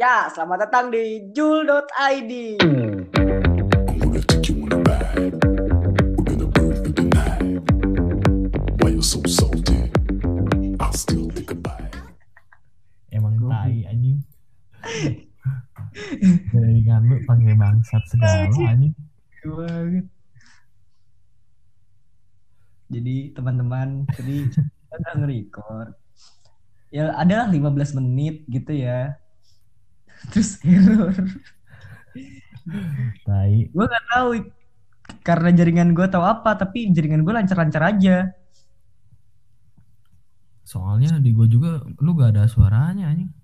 Ya, selamat datang di jul.id. Emang tai anjing. Dari lu panggil bangsat segala anjing. banget. Jadi teman-teman, tadi kita nge-record. Ya adalah 15 menit gitu ya. Terus error. Tai. Gue gak tahu karena jaringan gue tahu apa, tapi jaringan gue lancar-lancar aja. Soalnya di gua juga lu gak ada suaranya anjing.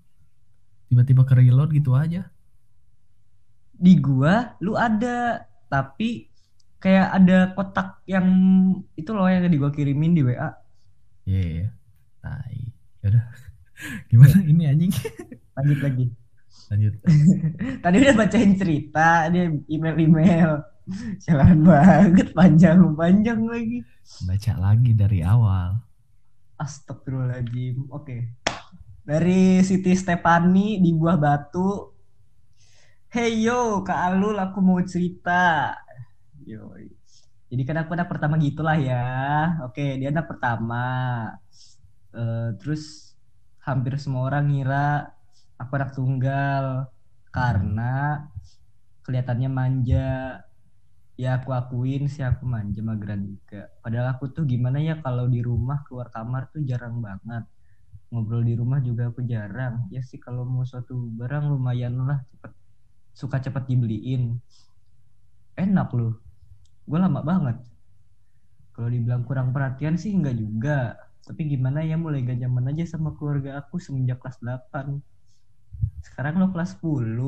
Tiba-tiba ke reload gitu aja. Di gua lu ada, tapi kayak ada kotak yang itu loh yang di gua kirimin di WA. Iya, iya. Tai. Yaudah. Gimana ini anjing? Lanjut lagi. Lanjut. Tadi udah bacain cerita, dia email-email. Jalan banget, panjang-panjang lagi. Baca lagi dari awal. Astagfirullahaladzim. Oke. Dari Siti Stefani di Buah Batu. Hey yo, Kak Alul, aku mau cerita. Yo. Jadi kan aku anak pertama gitulah ya. Oke, dia anak pertama. Eh, terus hampir semua orang ngira aku anak tunggal karena kelihatannya manja. Ya aku akuin sih aku manja mageran juga. Padahal aku tuh gimana ya kalau di rumah keluar kamar tuh jarang banget. Ngobrol di rumah juga aku jarang. Ya sih kalau mau suatu barang lumayan lah cepet suka cepet dibeliin. Enak loh. Gue lama banget. Kalau dibilang kurang perhatian sih enggak juga. Tapi gimana ya mulai gak nyaman aja sama keluarga aku semenjak kelas 8. Sekarang lo kelas 10.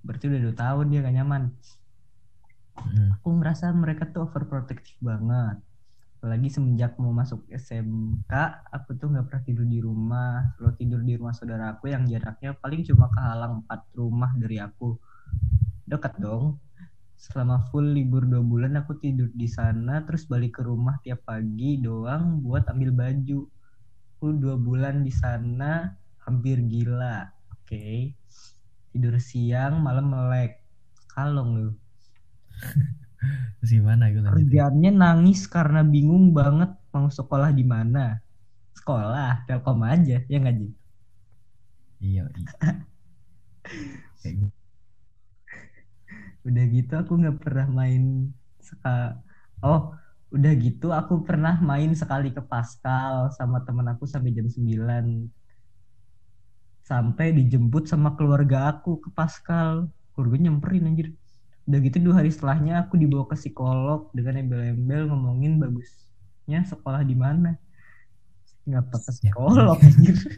Berarti udah 2 tahun dia gak nyaman. Hmm. aku merasa mereka tuh overprotective banget. Apalagi semenjak mau masuk SMK aku tuh nggak pernah tidur di rumah. Lo tidur di rumah saudara aku yang jaraknya paling cuma kehalang empat rumah dari aku. Dekat dong. Selama full libur dua bulan aku tidur di sana terus balik ke rumah tiap pagi doang buat ambil baju. Aku dua bulan di sana hampir gila oke tidur siang malam melek kalong lu Terus gimana gue lanjutin? kerjaannya nangis karena bingung banget mau sekolah di mana. Sekolah, telkom aja, ya nggak Ji? Iya, iya. Gitu. Udah gitu aku nggak pernah main seka Oh, udah gitu aku pernah main sekali ke Pascal sama temen aku sampai jam 9. Sampai dijemput sama keluarga aku ke Pascal. Keluarga nyamperin anjir. Udah gitu dua hari setelahnya aku dibawa ke psikolog dengan embel-embel ngomongin bagusnya sekolah di mana. Nggak pakai Ya. psikolog anjir.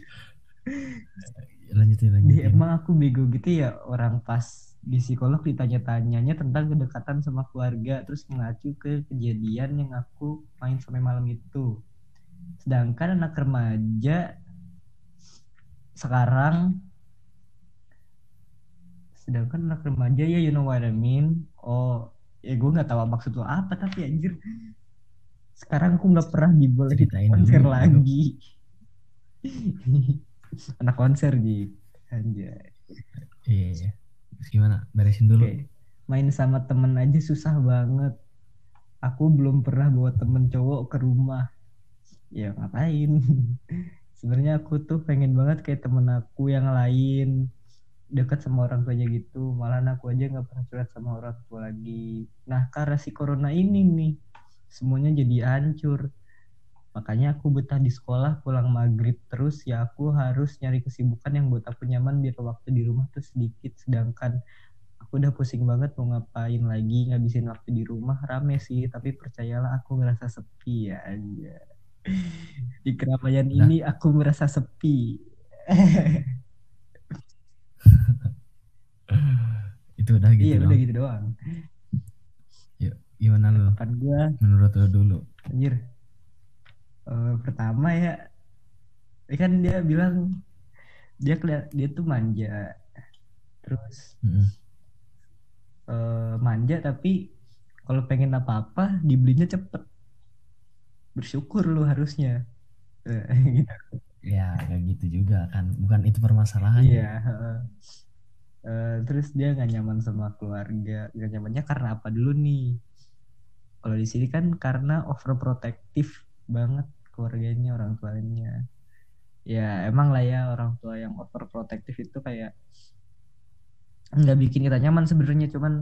Lanjutin, lanjutin. emang aku bego gitu ya orang pas di psikolog ditanya-tanyanya tentang kedekatan sama keluarga terus mengacu ke kejadian yang aku main sampai malam itu. Sedangkan anak remaja sekarang sedangkan anak remaja ya you know what I mean. Oh, ya gue nggak tahu maksud lo apa tapi anjir. Sekarang aku nggak pernah Ceritain konser dulu, lagi. anak konser di anjay. Iya, iya. Terus gimana? Beresin dulu. Oke, main sama temen aja susah banget. Aku belum pernah bawa temen cowok ke rumah. Ya ngapain? Sebenarnya aku tuh pengen banget kayak temen aku yang lain dekat sama orang tuanya gitu. Malah aku aja nggak pernah curhat sama orang tua lagi. Nah karena si corona ini nih, semuanya jadi hancur. Makanya aku betah di sekolah pulang maghrib terus ya aku harus nyari kesibukan yang buat aku nyaman biar waktu di rumah tuh sedikit sedangkan aku udah pusing banget mau ngapain lagi ngabisin waktu di rumah rame sih tapi percayalah aku ngerasa sepi ya aja di keramaian Nah. ini aku merasa sepi Itu udah gitu iya dong. udah gitu doang Yuk, gimana lu? gua Menurut lu dulu. anjir Eh, pertama ya ya kan dia bilang dia keliat dia tuh manja terus Mm-mm. eh, manja tapi kalau pengen apa-apa dibelinya cepet bersyukur lu harusnya gitu. Ya, kayak gitu juga kan. Bukan itu permasalahan. Iya. heeh. Eh, terus dia nggak nyaman sama keluarga nggak nyamannya karena apa dulu nih kalau di sini kan karena overprotective banget keluarganya orang tuanya ya emang lah ya orang tua yang overprotective itu kayak nggak bikin kita nyaman sebenarnya cuman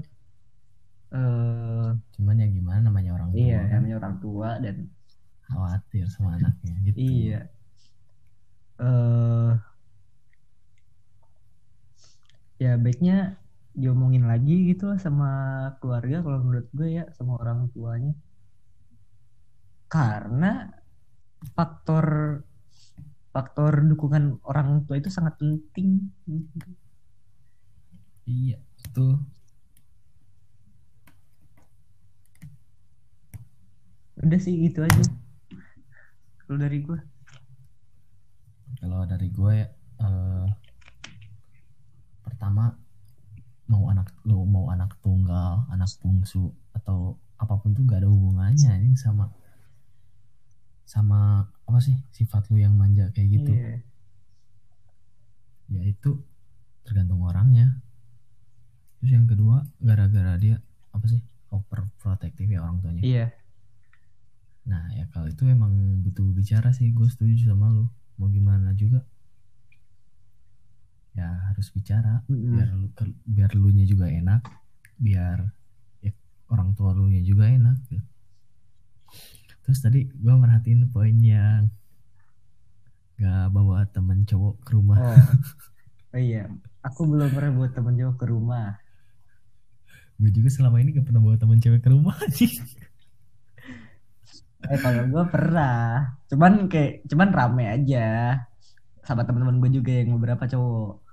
eh cuman ya gimana namanya orang tua iya kan namanya orang tua dan khawatir sama anaknya gitu Iya. eh ya baiknya diomongin lagi gitu lah sama keluarga kalau menurut gue ya sama orang tuanya. Karena faktor faktor dukungan orang tua itu sangat penting. iya betul Udah sih gitu aja. Kalau dari gue. kalau dari gue eh, pertama mau anak lu mau anak tunggal anak bungsu atau apa pun tuh gak ada hubungannya ini sama sama apa sih sifat lu yang manja kayak gitu Iya. ya itu tergantung orangnya terus yang kedua gara-gara dia apa sih overprotective ya orang tuanya Iya. Nah ya kalau itu emang butuh bicara sih gue setuju sama lu mau gimana juga ya harus bicara Mm-mm. biar lu biar lu nya juga enak biar ya, orang tua lu nya juga enak gitu. terus tadi gue merhatiin poin yang gak bawa temen cowok ke rumah Oh. oh iya, aku belum pernah buat temen jauh ke rumah. gue juga selama ini gak pernah bawa temen cewek ke rumah sih Eh kalau gue pernah, cuman kayak cuman rame aja. Sama teman-teman gue juga yang beberapa cowok.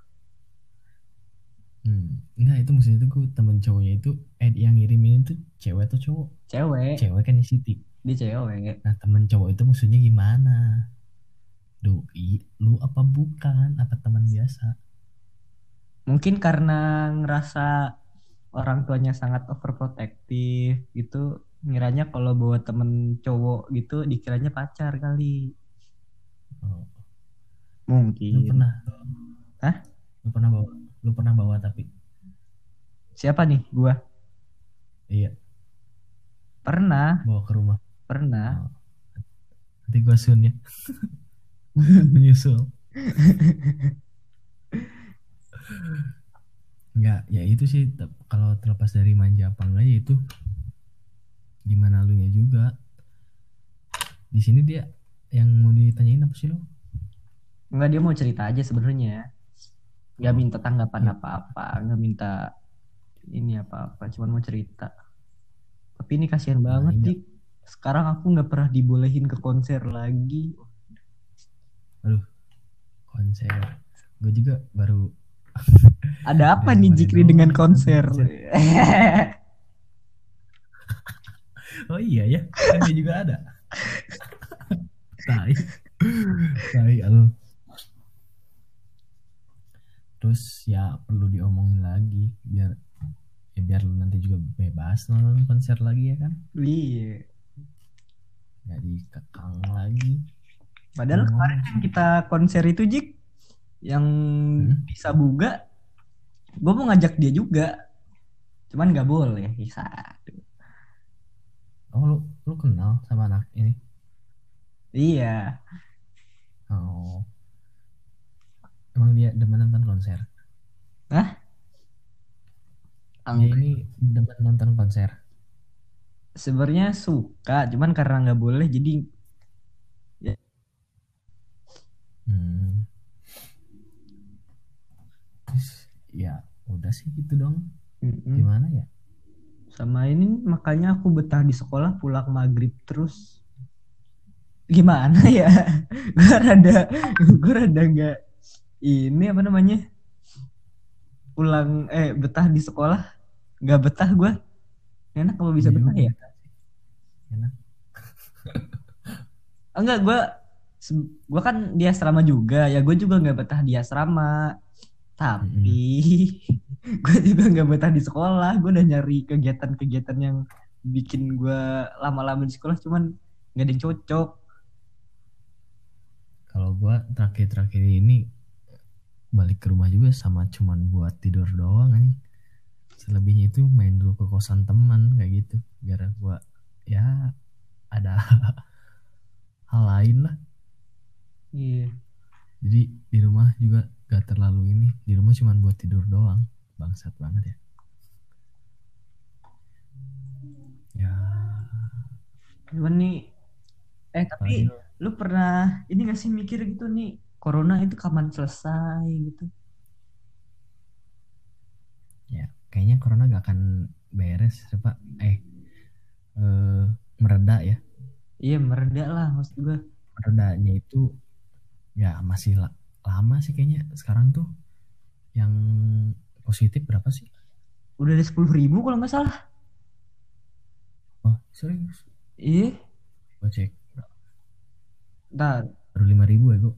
hmm. enggak itu maksudnya itu gue temen cowoknya itu eh yang ngirimin itu cewek atau cowok? Cewek, cewek kan di Siti dia cewek. nah temen cowok itu maksudnya gimana? Doi lu apa bukan? Apa teman biasa? Mungkin karena ngerasa orang tuanya sangat overprotective gitu, ngiranya kalau bawa temen cowok gitu dikiranya pacar kali. oh. lu Mungkin. pernah Hah? lu pernah bawa lu pernah bawa tapi Siapa nih? Gua. iya Pernah, bawa ke rumah pernah. oh. nanti gua sun ya menyusul Enggak, ya itu sih kalau terlepas dari manja apa enggak ya itu gimana lu nya juga. Di sini dia yang mau ditanyain apa sih lu? Enggak dia mau cerita aja sebenarnya. Nggak minta tanggapan Iya. apa-apa, nggak minta ini apa-apa, cuman mau cerita. Tapi ini kasihan Nah, banget, iya. Dik. Sekarang aku nggak pernah dibolehin ke konser lagi. Konser. Gue juga baru Ada apa nih Jikri dengan konser? konser. Oh iya ya, kan dia juga ada. Tai. Tai lu. Terus ya perlu diomongin lagi biar ya biar lu nanti juga bebas nonton konser lagi ya kan. Iya. Gak dikekang lagi. Padahal Ngomong kemarin yang kita konser itu Jik yang Hmm? bisa buga, gue mau ngajak dia juga, cuman nggak boleh. Bisa. Oh lu lu kenal sama anak ini? Iya. Oh. Emang dia demen nonton konser? Dia Ang- ini demen nonton konser. sebenarnya suka cuman karena nggak boleh jadi Hmm. Terus, ya udah sih gitu dong. Mm-mm. Gimana ya? Sama ini makanya aku betah di sekolah pulang maghrib terus. Gimana ya? Gue rada gue rada nggak ini apa namanya? Pulang eh betah di sekolah. Nggak betah gue enak kalau bisa Iya betah ya? Enak. enggak gue gue kan di asrama juga. Ya gue juga nggak betah di asrama. Tapi gue juga nggak betah di sekolah. Gue udah nyari kegiatan-kegiatan yang bikin gue lama-lama di sekolah cuman nggak ada yang cocok. Kalau gua terakhir-terakhir ini balik ke rumah juga sama cuman buat tidur doang anjing. Selebihnya itu main dulu ke kosan teman kayak gitu. Biar gua ya ada hal lain lah. Iya. jadi di rumah juga gak terlalu ini. Di rumah cuman buat tidur doang bangsat banget ya. Ya. Cuman nih eh tapi apalagi lu pernah ini gak sih mikir gitu nih corona itu kapan selesai gitu? ya kayaknya corona gak akan beres ya, pak. Eh eh, mereda ya. Iya mereda lah maksud gue. meredanya itu ya masih la- lama sih kayaknya sekarang tuh. Yang positif berapa sih Udah ada sepuluh ribu kalau nggak salah. oh serius Iya. gue cek Ntar baru lima ribu ya gue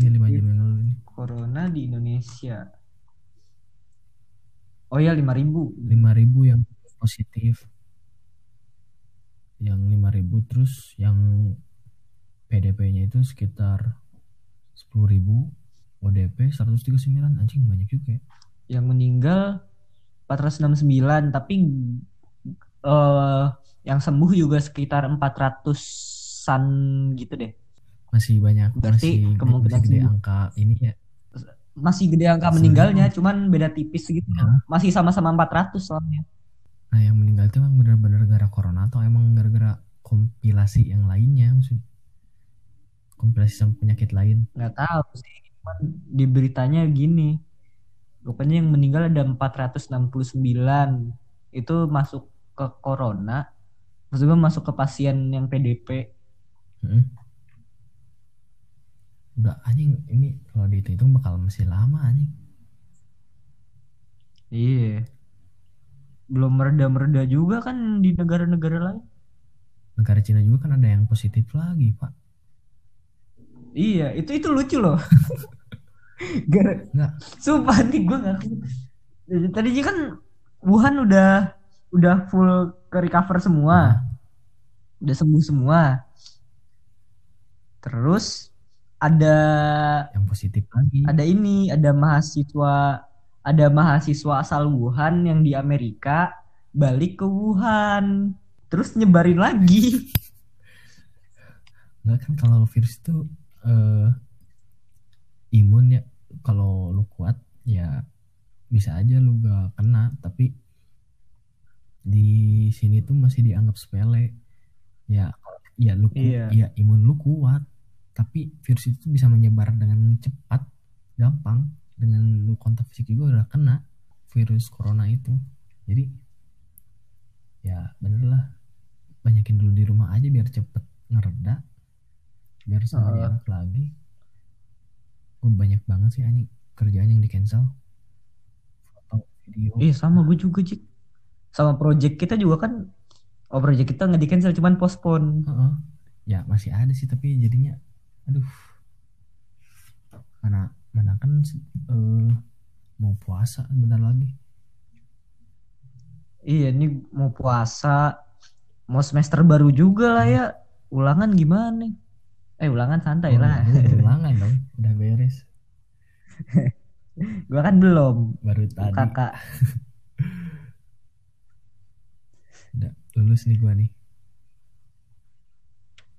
iya lima positif jam yang lalu ini corona di Indonesia. Oh ya lima ribu. lima ribu yang positif yang lima ribu terus yang PDP-nya itu sekitar sepuluh ribu ODP 139 anjing banyak juga ya. Yang meninggal 469 tapi eh yang sembuh juga sekitar 400-an gitu deh. masih banyak Berarti masih, kemungkinan masih gede sembuh. angka ini ya Masih gede angka Seribu. meninggalnya cuman beda tipis gitu. Ya. Masih sama-sama 400 soalnya. nah yang meninggal itu emang bener-bener gara corona atau emang gara-gara kompilasi yang lainnya maksudnya kompilasi sama penyakit lain nggak tahu sih cuman di beritanya gini pokoknya yang meninggal ada 469 itu masuk ke corona maksudnya masuk ke pasien yang PDP Heeh. udah anjing ini kalau dihitung bakal masih lama anjing. Iya. Belum mereda-mereda juga kan di negara-negara lain. Negara Cina juga kan ada yang positif lagi pak iya itu itu lucu loh. Gara, Nggak. sumpah nih gue nggak tadinya kan Wuhan udah udah full ke recover semua. Udah sembuh semua. Terus ada yang positif lagi. ada ini ada mahasiswa ada mahasiswa asal Wuhan yang di Amerika balik ke Wuhan. Terus nyebarin lagi. Nggak kan kalau virus itu eh, imun ya. Kalau lu kuat ya bisa aja lu gak kena. Tapi di sini tuh masih dianggap sepele. Ya ya lu Iya. ya imun lu kuat. Tapi virus itu bisa menyebar dengan cepat gampang. Dengan lu kontak fisik juga udah kena virus corona itu. Jadi ya bener lah. Banyakin dulu di rumah aja biar cepet ngereda biar sama Heeh. dianggap lagi. Gue banyak banget sih anjing kerjaan yang di cancel foto video. Eh sama gue juga Cik. Sama project kita juga kan oh project kita nggak di cancel cuman postpone. Heeh. ya masih ada sih tapi jadinya aduh. Mana mana kan eh, mau puasa bentar lagi. Iya ini mau puasa mau semester baru juga lah ya. Ulangan gimana eh ulangan santai Oh, lah. lu ulangan dong. Udah beres. Gua kan belum. Baru tadi. Kakak udah lulus nih gua nih.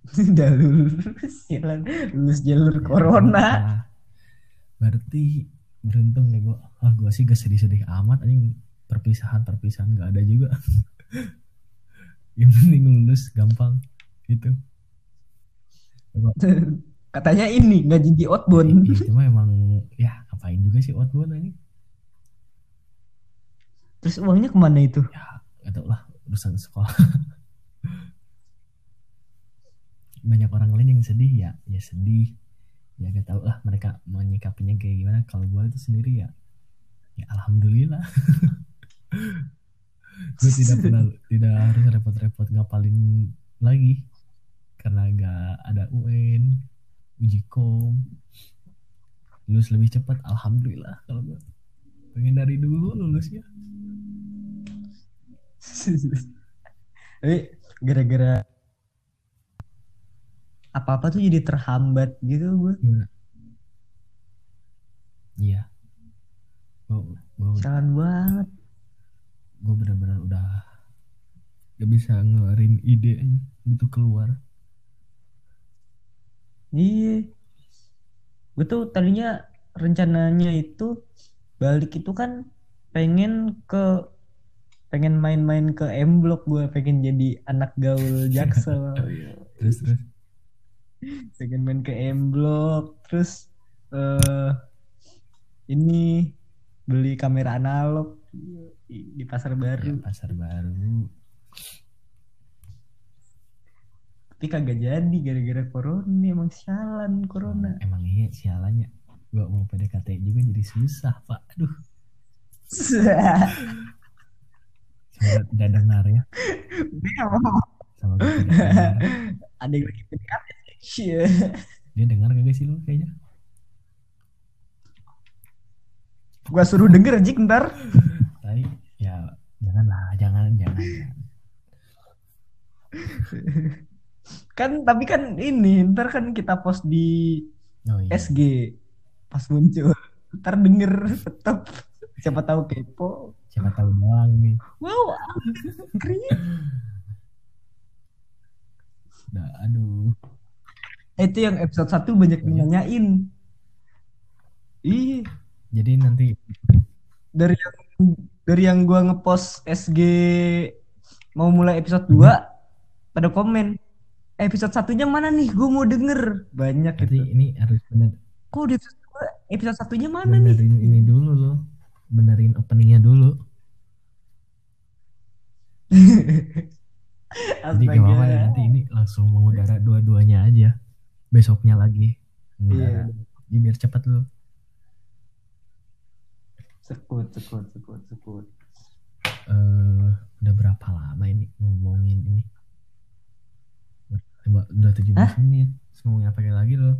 Udah lulus sialan. Lulus jalur corona. Ah, berarti beruntung nih gua. Ah gua sih gak sedih-sedih amat anjing. Perpisahan perpisahan gak ada juga. Yang penting lulus gampang gitu katanya ini nggak jadi outbound. Itu mah emang ya ngapain juga sih outbound anjing terus uangnya ke mana itu? Ya gak tau lah urusan sekolah. Banyak orang lain yang sedih ya ya sedih. Ya gak tau lah mereka menyikapinya kayak gimana. Kalau gue itu sendiri ya ya alhamdulillah. Gue tidak pernah tidak harus repot-repot ngapalin lagi karena gak ada UN uji kom lulus lebih cepat alhamdulillah kalau gue pengen dari dulu lulusnya. Tapi gara-gara apa-apa tuh jadi terhambat gitu gue iya. Gue gue Sialan banget. gue benar-benar udah gak bisa ngeluarin ide gitu keluar Iya. Gue tuh tadinya rencananya itu balik itu kan pengen ke pengen main-main ke M Block gue pengen jadi anak gaul Jaksel. terus terus pengen main ke M Block terus eh ini beli kamera analog di, di pasar ya, baru pasar baru tapi kagak jadi gara-gara corona emang sialan corona. Emang iya sialannya gue mau PDKT juga jadi susah pak. Aduh. Semoga tidak dengar ya. Sama gue ada yang lagi PDKT sih. Dia dengar gak sih lu kayaknya? Gua suruh denger Jik ntar tapi ya janganlah jangan jangan, jangan. kan tapi kan ini ntar kan kita post di oh iya. SG pas muncul ntar denger tetap siapa tahu kepo. Siapa tahu doang nih wow keren udah aduh. Itu yang episode 1 banyak Banyak. nanyain. Iya jadi nanti dari yang dari yang gua ngepost SG mau mulai episode 2 pada komen episode satunya mana nih? Gue mau denger. Banyak berarti gitu. ini harus bener. Kok di episode 2 episode satunya mana nih? Benerin ini dulu loh. Benerin openingnya dulu. Jadi gak apa-apa ya nanti ini langsung mengudara dua-duanya aja. Besoknya lagi. Mengudara Iya. Jadi biar cepat loh. Sekut sekut sekut sekut. Eh udah berapa lama ini ngomongin ini Udah- udah 17 Hah? menit. Ngomongin apa lagi lo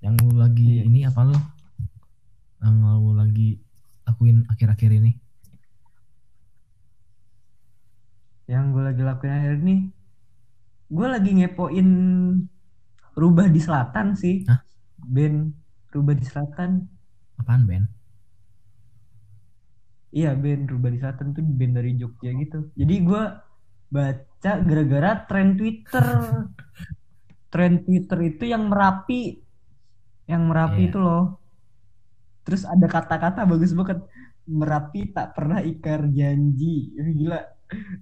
yang lu lagi Iya. ini apa lo yang lu lagi lakuin akhir-akhir ini. Yang gue lagi lakuin akhir ini gue lagi ngepoin rubah di selatan sih. Hah? band rubah di selatan. Apaan Ben? Iya band rubah di selatan tuh band dari Jogja gitu. Jadi gue baca gara-gara tren Twitter. Tren Twitter itu yang merapi. Yang merapi Iya. itu loh. Terus ada kata-kata bagus banget. Merapi tak pernah ikar janji. Gila.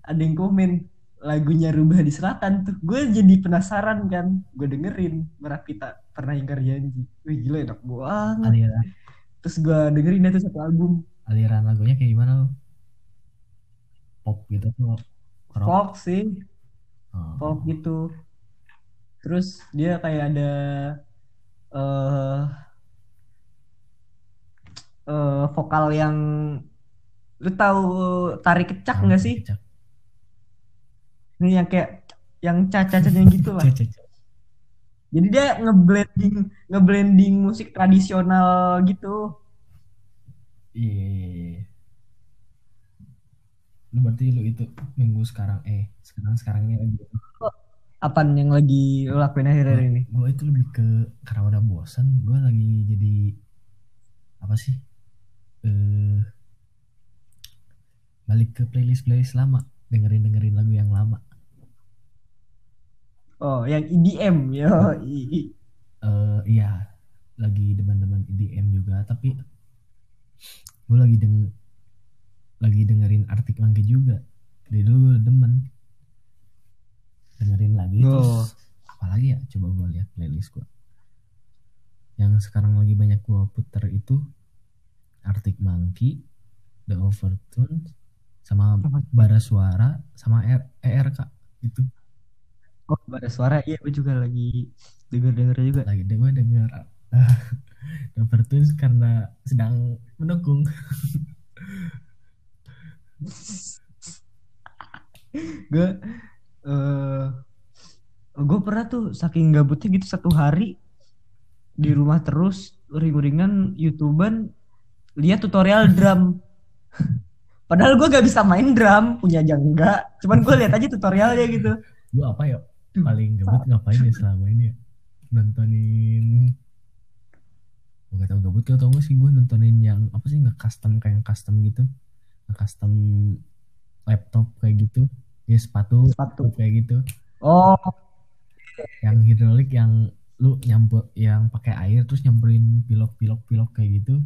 Ada yang komen lagunya rubah di selatan tuh. Gue jadi penasaran kan. Gue dengerin merapi tak pernah ingkar janji. Wih gila enak banget. Aliran. Terus gue dengerin itu satu album. Aliran lagunya kayak gimana lo? Pop gitu rock folk sih Oh. folk gitu terus dia kayak ada eh eh, vokal yang lu tahu tarik kecak nggak sih kecak. ini yang kayak yang caca-cacanya gitu lah jadi dia ngeblending ngeblending musik tradisional gitu Iya, iya, iya. Lu berarti lu itu minggu sekarang eh sekarang sekarang ini lagi. Apaan yang lagi lu lakuin akhir-akhir ini? gue itu lebih ke karena udah bosan gue lagi jadi apa sih eh balik ke playlist playlist lama dengerin dengerin lagu yang lama. Oh yang EDM i- eh iya lagi demen-demen EDM juga tapi gue lagi deng lagi dengerin Arctic Monkey juga. Dari dulu gue demen. Dengerin lagi Oh. terus apalagi ya coba gue lihat playlist gue yang sekarang lagi banyak gue puter itu Arctic Monkey The Overtones sama? Bara Suara sama R ERK itu oh ada suara iya gue juga lagi denger-denger juga. Lagi deh gue denger. The Overtones karena sedang mendukung gue eh gue pernah tuh saking gabutnya gitu satu hari di rumah terus ring-ringan youtuban lihat tutorial drum. Padahal gue gak bisa main drum punya aja enggak cuman gue lihat aja tutorialnya gitu. Gue apa ya paling gabut ngapain ya selama ini ya nontonin gue gak tau gabut gak tau gak sih gue nontonin yang apa sih nge-custom kayak custom gitu nge-custom laptop kayak gitu. Ya sepatu, Sepatu. kayak gitu. Oh, yang hidrolik yang lu nyampur yang pakai air terus nyamperin pilok-pilok pilok kayak gitu.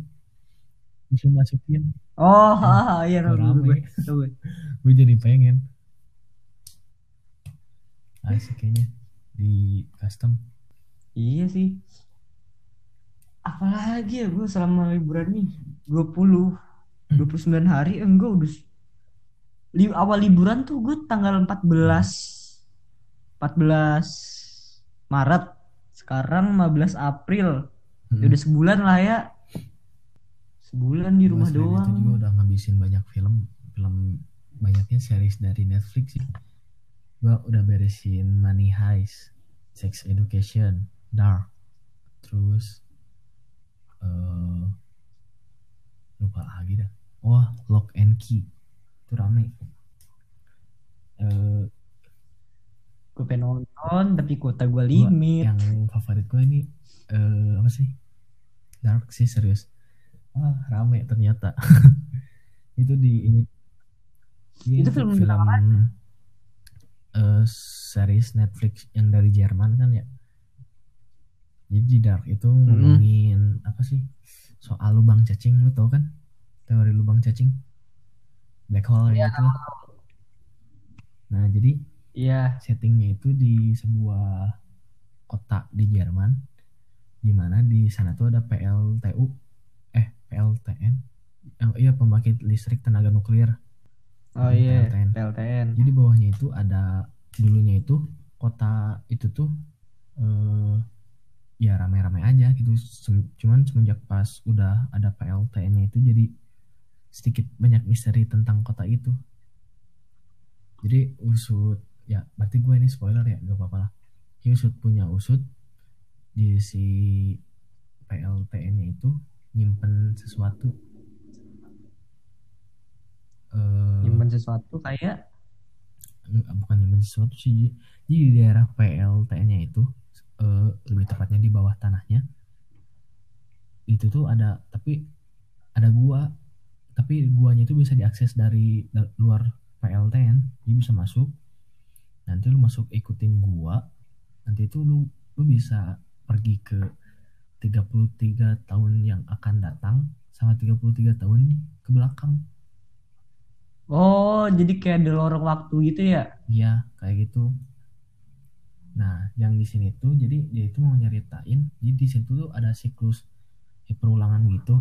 Bisa masukin. Oh, ah, iya rame. Gue. gue jadi pengen. Asik kayaknya di custom. Iya sih. Apalagi ya gue selama liburan nih? 20 29 hari eh, enggak udah li, awal liburan tuh gue tanggal 14 14 Maret. Sekarang 15 April. Ya Mm-mm. udah sebulan lah ya. Sebulan di rumah selain itu juga doang. udah ngabisin banyak film film banyaknya series dari Netflix sih gua udah beresin Money Heist Sex Education Dark terus eh lupa lagi dah. Oh Lock and Key. Itu rame. Eh Gue pengen nonton tapi kuota gue gua- limit. yang favorit gue ini eh apa sih? Dark sih serius. Wah rame ternyata. Itu di ini. Iya, Itu film tentang eh, series Netflix yang dari Jerman kan ya? Jadi di Dark itu ngomongin apa sih soal lubang cacing lu tau kan teori lubang cacing black hole Iya. gitu nah jadi Iya. settingnya itu di sebuah kota di Jerman di mana di sana tuh ada PLTU eh PLTN yang iya pembangkit listrik tenaga nuklir Oh iya, PLTN. PLTN. jadi bawahnya itu ada dulunya itu kota itu tuh eh ya rame-rame aja gitu. Cuman semenjak pas udah ada PLTN-nya itu jadi sedikit banyak misteri tentang kota itu. Jadi usut ya berarti gue ini spoiler ya gak apa-apa lah. Usut punya usut di si PLTN-nya itu nyimpen sesuatu. Eh Nyimpen sesuatu kayak? Bukan nyimpen sesuatu sih jadi di daerah PLTN-nya itu eh, lebih tepatnya di bawah tanahnya. Itu tuh ada tapi ada gua. Tapi guanya itu bisa diakses dari da- luar PLTN jadi bisa masuk. Nanti lu masuk ikutin gua nanti itu lu lu bisa pergi ke 33 tahun yang akan datang sama 33 tahun ke belakang. Oh, jadi kayak ada lorong waktu gitu ya? Iya, kayak gitu. Nah, yang di sini tuh jadi dia itu mau nyeritain, jadi di situ tuh ada siklus eh, perulangan gitu.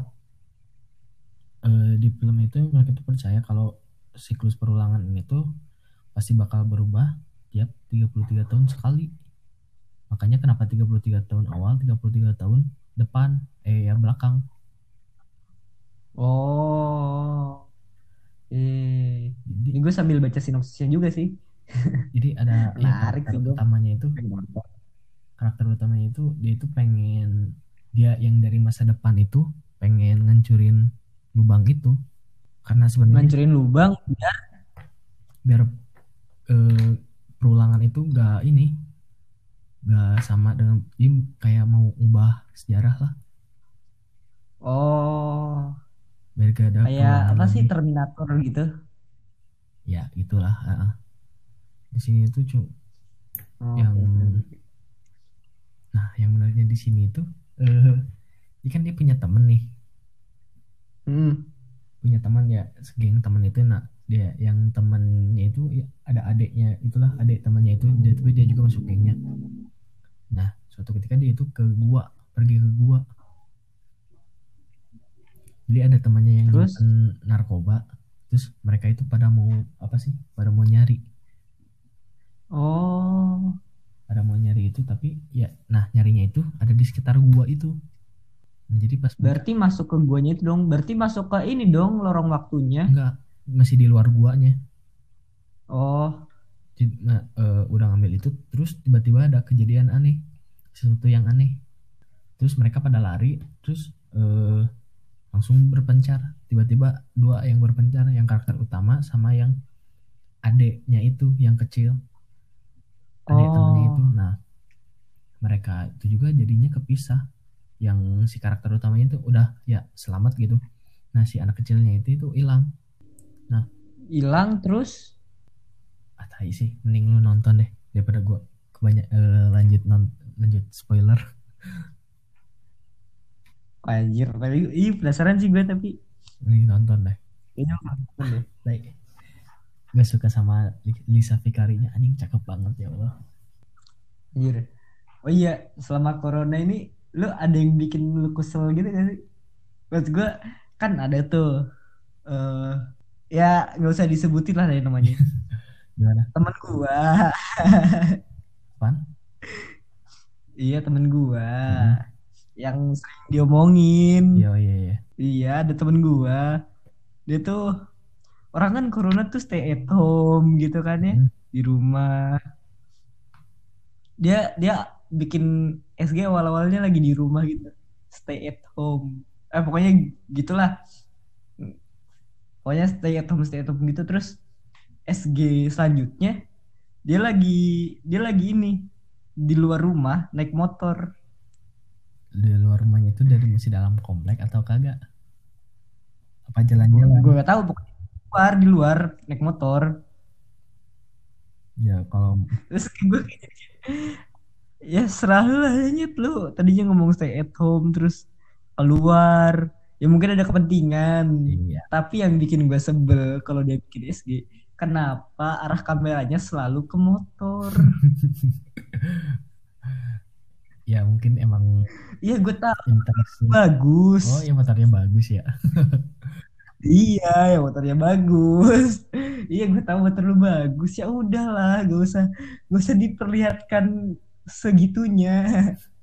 Eh, di film itu mereka tuh percaya kalau siklus perulangan ini tuh pasti bakal berubah tiap 33 tahun sekali. Makanya kenapa 33 tahun awal, 33 tahun depan, eh ya belakang. Oh. Eh, Jadi ini gue sambil baca sinopsisnya juga sih. Jadi ada yang Menarik karakter sih, Bro. utamanya itu karakter utamanya itu dia itu pengen dia yang dari masa depan itu pengen ngancurin lubang itu karena sebenarnya Ngancurin lubang. biar eh, perulangan itu gak ini gak sama dengan dia kayak mau ubah sejarah lah Oh, biar gak ada kayak apa sih. Terminator gitu? ya itulah heeh. Di sini tuh cu Oh, Yang- oke. nah yang menariknya di sini tuh eh dia kan dia punya temen nih Hmm. punya teman ya segeng teman itu nah dia yang temannya itu ya, ada adiknya itulah adik temannya itu dia tapi dia juga masuk gengnya nah suatu ketika dia itu ke gua pergi ke gua jadi ada temannya yang Terus? narkoba terus mereka itu pada mau apa sih pada mau nyari Oh, pada mau nyari itu tapi ya nah nyarinya itu ada di sekitar gua itu. Nah, jadi pas berarti masuk ke guanya itu dong. Berarti masuk ke ini dong lorong waktunya. enggak masih di luar guanya. Oh, Jadi, nah, eh, udah ngambil itu terus tiba-tiba ada kejadian aneh. Sesuatu yang aneh. Terus mereka pada lari terus eh, langsung berpencar. Tiba-tiba dua yang berpencar yang karakter utama sama yang adeknya itu yang kecil adik Oh. temennya itu. Nah mereka itu juga jadinya kepisah. Yang si karakter utamanya itu udah ya selamat gitu. Nah si anak kecilnya itu itu hilang. Hilang terus? Ah tai sih. Mending lu nonton deh daripada gua kebanyak eh, lanjut non lanjut spoiler. Anjir tapi ih penasaran sih gue tapi. Mending nonton deh. Kayaknya nonton deh. Baik gue suka sama Li- Lisa Fikarinya anjing cakep banget ya Allah. Anjir oh iya selama corona ini lu ada yang bikin lu kesel gitu gak sih? Maksud gue kan ada tuh eh ya nggak usah disebutin lah dari namanya. Gimana? Temen gua. Apaan? iya temen gua. Hmm. yang sering diomongin. Iya iya iya. Iya ada temen gua. Dia tuh orang kan corona tuh stay at home gitu kan ya Hmm. di rumah. Dia dia bikin SG awal-awalnya lagi di rumah gitu stay at home. Eh pokoknya gitulah. Pokoknya stay at home stay at home gitu. Terus SG selanjutnya dia lagi dia lagi ini di luar rumah naik motor. Di luar rumahnya itu dari masih dalam komplek atau kagak? Apa jalan-jalan? Gue gak tahu pokoknya luar di luar naik motor. Ya kalau terus gue kayak ya serah lah nyet lu. Tadinya ngomong stay at home terus keluar. Ya mungkin ada kepentingan iya. tapi yang bikin gue sebel kalau dia bikin SG kenapa arah kameranya selalu ke motor? Ya mungkin emang iya gue tahu. Bagus. Oh ya motornya bagus ya iya ya motornya bagus. Iya gue tahu motor lu bagus. Ya udahlah gak usah gak usah diperlihatkan segitunya.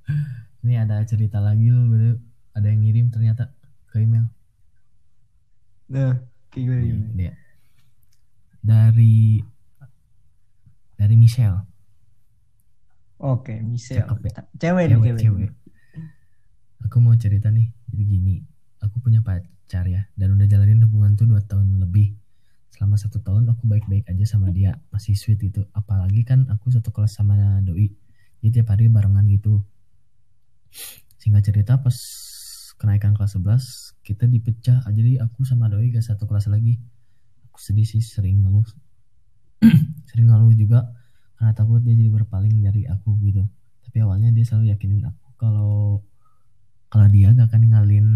Ini ada cerita lagi loh gitu. ada yang ngirim ternyata ke email. Nah kayak gue Nih, dia dari dari Michelle. Oke Michelle. Cakep ya. cewek cewek, cewek. Aku mau cerita nih. Jadi gini aku punya pacar ya. Dan udah jalanin hubungan tuh dua tahun lebih. Selama satu tahun aku baik-baik aja sama dia. Masih sweet itu apalagi kan aku satu kelas sama doi. Jadi tiap hari barengan gitu. Singkat cerita pas kenaikan kelas 11 kita dipecah. Jadi aku sama doi gak satu kelas lagi. Aku sedih sih sering ngeluh. Sering ngeluh juga. Karena takut dia jadi berpaling dari aku gitu. Tapi awalnya dia selalu yakinin aku kalau kalau dia gak akan ninggalin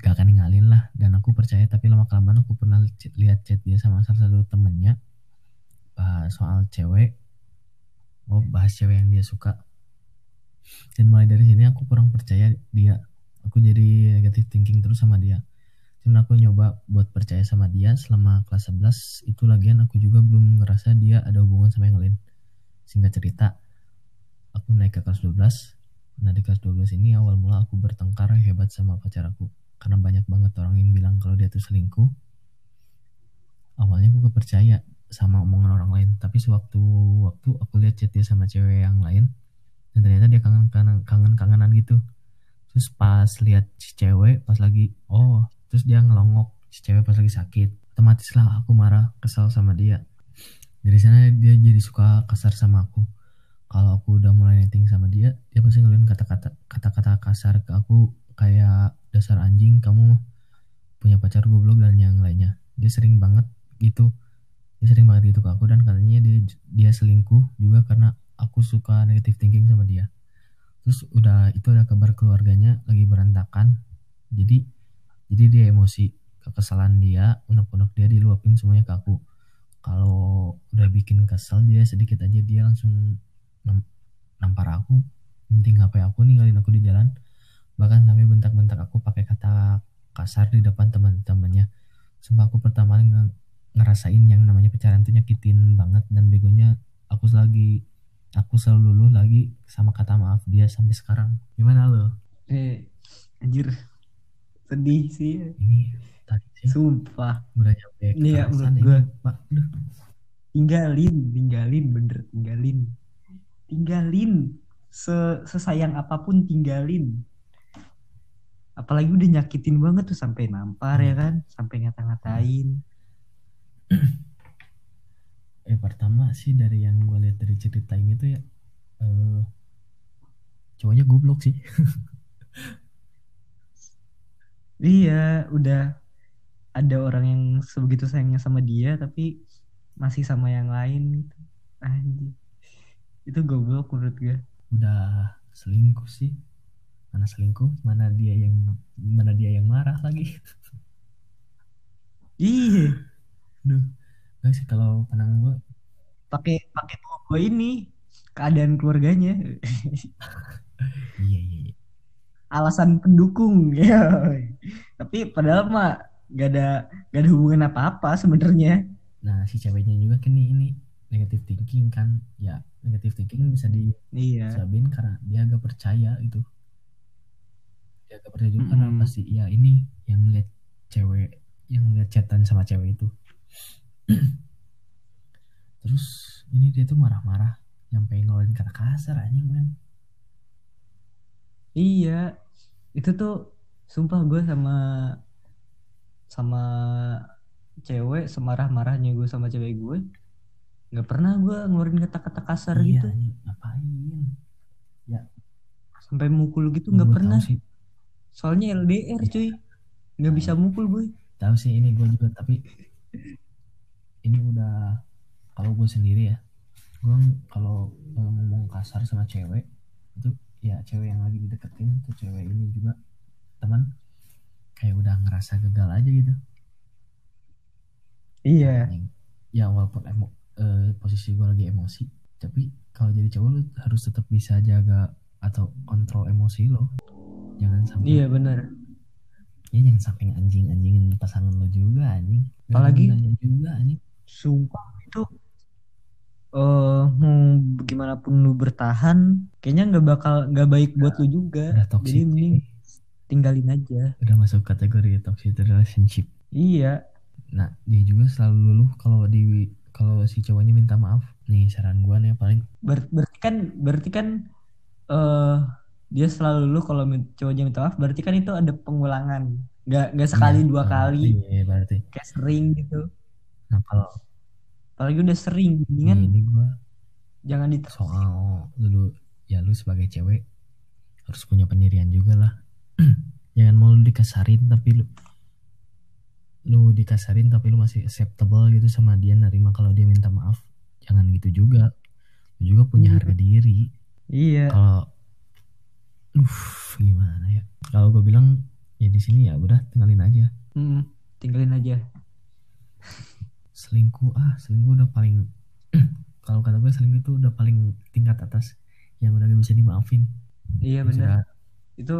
gak akan ninggalin lah. Dan aku percaya tapi lama kelamaan aku pernah lihat chat dia sama salah satu temennya. Bahas soal cewek. Oh bahas cewek yang dia suka. Dan mulai dari sini aku kurang percaya dia. Aku jadi negative thinking terus sama dia. Cuman aku nyoba buat percaya sama dia selama kelas 11 itu lagian aku juga belum ngerasa dia ada hubungan sama yang lain. Singkat cerita aku naik ke kelas 12 nah di kelas 12 ini awal mula aku bertengkar hebat sama pacar aku karena banyak banget orang yang bilang kalau dia tuh selingkuh. Awalnya aku gak percaya sama omongan orang lain. Tapi sewaktu waktu aku lihat chat dia sama cewek yang lain dan ternyata dia kangen kangen kangen kangenan gitu. Terus pas lihat si cewek pas lagi oh terus dia ngelongok si cewek pas lagi sakit. Otomatis lah aku marah kesal sama dia. Dari sana dia jadi suka kasar sama aku. Kalau aku udah mulai netting sama dia dia pasti ngeluarin kata-kata kata-kata kasar ke aku kayak dasar anjing kamu punya pacar goblok dan yang lainnya. Dia sering banget gitu. Dia sering banget gitu ke aku dan katanya dia dia selingkuh juga karena aku suka negative thinking sama dia. Terus udah itu ada kabar keluarganya lagi berantakan. Jadi jadi dia emosi kekesalan dia unek-unek dia diluapin semuanya ke aku. Kalau udah bikin kesel dia sedikit aja dia langsung nam- nampar aku penting HP aku ninggalin aku di jalan bahkan sampai bentak-bentak aku pakai kata kasar di depan teman-temannya. Sumpah aku pertama kali nge- ngerasain yang namanya pacaran tuh nyakitin banget dan begonya aku lagi aku selalu luluh lagi sama kata maaf dia sampai sekarang. Gimana lo? Eh anjir. Sedih sih. Ini tadi sih. Sumpah. Udah nyampe Iya, kekerasan menurut gua. ini, pak. Aduh. tinggalin tinggalin bener tinggalin. Tinggalin. Se sesayang apa pun tinggalin apalagi udah nyakitin banget tuh sampai nampar ya kan sampai ngata-ngatain eh pertama sih dari yang gue lihat dari cerita ini tuh ya eh cowoknya goblok sih Iya, udah ada orang yang sebegitu sayangnya sama dia tapi masih sama yang lain gitu. Anjir. Itu goblok menurut gue. udah selingkuh sih mana selingkuh mana dia yang mana dia yang marah lagi Iya, Duh, gak sih kalau pandangan gue pakai pakai gue ini keadaan keluarganya. iya iya iya. Alasan pendukung ya. Tapi padahal mah gak ada gak ada hubungan apa-apa sebenarnya. nah si ceweknya juga kan nih ini negative thinking kan ya negative thinking bisa Iya. disebabin karena dia agak percaya gitu dia agak percaya juga karena Mm-mm. pasti. Ya ini yang lihat cewek yang lihat chatan sama cewek itu. Terus ini dia tuh marah-marah nyampe ngeluarin kata kasar anjing men. Iya, itu tuh sumpah gue sama sama cewek semarah-marahnya gue sama cewek gue nggak pernah gue ngeluarin kata-kata kasar iya gitu. ngapain? Sampai mukul gitu Ya, nggak pernah. sih soalnya LDR cuy. Nggak bisa mukul gue tahu sih ini gue juga tapi ini udah kalau gue sendiri ya gue kalau ngomong kasar sama cewek itu ya cewek yang lagi dideketin tuh cewek ini juga teman kayak udah ngerasa gagal aja gitu. Iya. Ya walaupun emo eh, posisi gue lagi emosi tapi kalau jadi cowok lu harus tetap bisa jaga atau kontrol emosi lo jangan sampai. Iya benar. Ya jangan sampai anjing anjingin pasangan lo juga anjing. Apalagi- juga anjing. Sumpah itu eh mau gimana pun lu bertahan kayaknya nggak bakal nggak baik buat lu juga. Jadi mending tinggalin aja. Udah masuk kategori toxic relationship. Iya. Nah dia juga selalu luluh kalau di kalau si cowoknya minta maaf. Nih saran gua nih paling Ber- berarti kan berarti kan eh dia selalu lu kalau cowoknya minta maaf berarti kan itu ada pengulangan. Nggak nggak sekali Iya, dua kali. iya berarti. Kayak sering gitu. Nah kalau apalagi udah sering mendingan ini gua jangan diterus soal lu ya lu sebagai cewek harus punya pendirian juga lah. Jangan mau lu dikasarin tapi lu lu dikasarin tapi lu masih acceptable gitu sama dia nerima kalau dia minta maaf. Jangan gitu juga. Lu juga punya Iya. harga diri. Iya. Kalau uh gimana ya? Kalau gue bilang ya di sini ya udah tinggalin aja. Mm, tinggalin aja. Selingkuh ah selingkuh udah paling kalau kata gue selingkuh itu udah paling tingkat atas yang udah gak bisa dimaafin. Iya Ya benar itu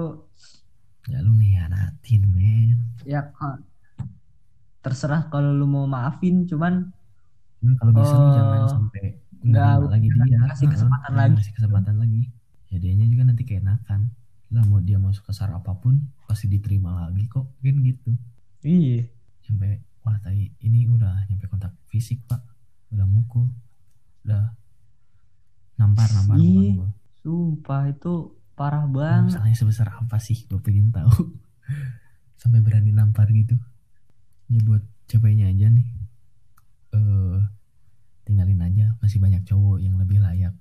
ya lu ngianatin men. Ya terserah kalau lu mau maafin cuman kalau bisa lu Oh, jangan sampai nggak lagi dia. kasih kesempatan jangan lagi. kasih kesempatan lagi ya dianya juga nanti keenakan. Lah mau dia mau kesar apa pun pasti diterima lagi kok kan gitu. Iya. Sampai wah tadi ini udah nyampe kontak fisik pak. Udah mukul. Udah nampar nampar Ih, muka gua. sumpah itu parah banget. masalahnya sebesar apa sih? Gue pengen tahu. Sampai berani nampar gitu. Ya buat ceweknya aja nih. Eh tinggalin aja. Masih banyak cowok yang lebih layak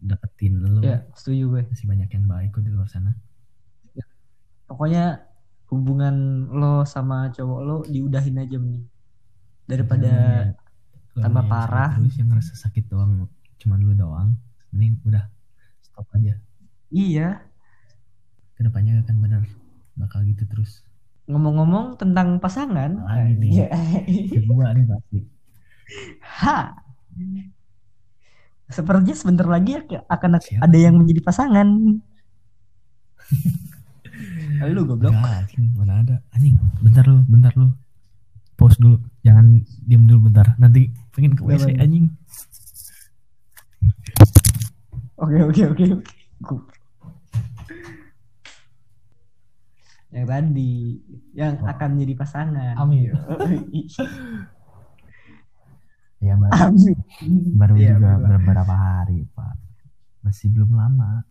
deketin lo ya setuju gue. Masih banyak yang baik kok di luar sana. Pokoknya hubungan lo sama cowok lo diudahin aja mending. Daripada Jangan ya, lo tambah parah. terus yang ngerasa sakit doang cuman lu doang mending udah stop aja. Iya. Ke depannya akan benar bakal gitu terus. Ngomong-ngomong tentang pasangan Lagi nih. iya. kedua nih pasti. Ha sepertinya sebentar lagi ak- akan Siapa? ada yang menjadi pasangan. Lu goblok. Anjing, mana ada. Anjing bentar lu bentar lu. Pause dulu. Jangan diem dulu bentar. Nanti pengen ke WC anjing. Oke oke oke. Yang tadi yang Oh. akan menjadi pasangan. Amin. ya baru, Amin. baru Iya, juga betul. beberapa hari pak masih belum lama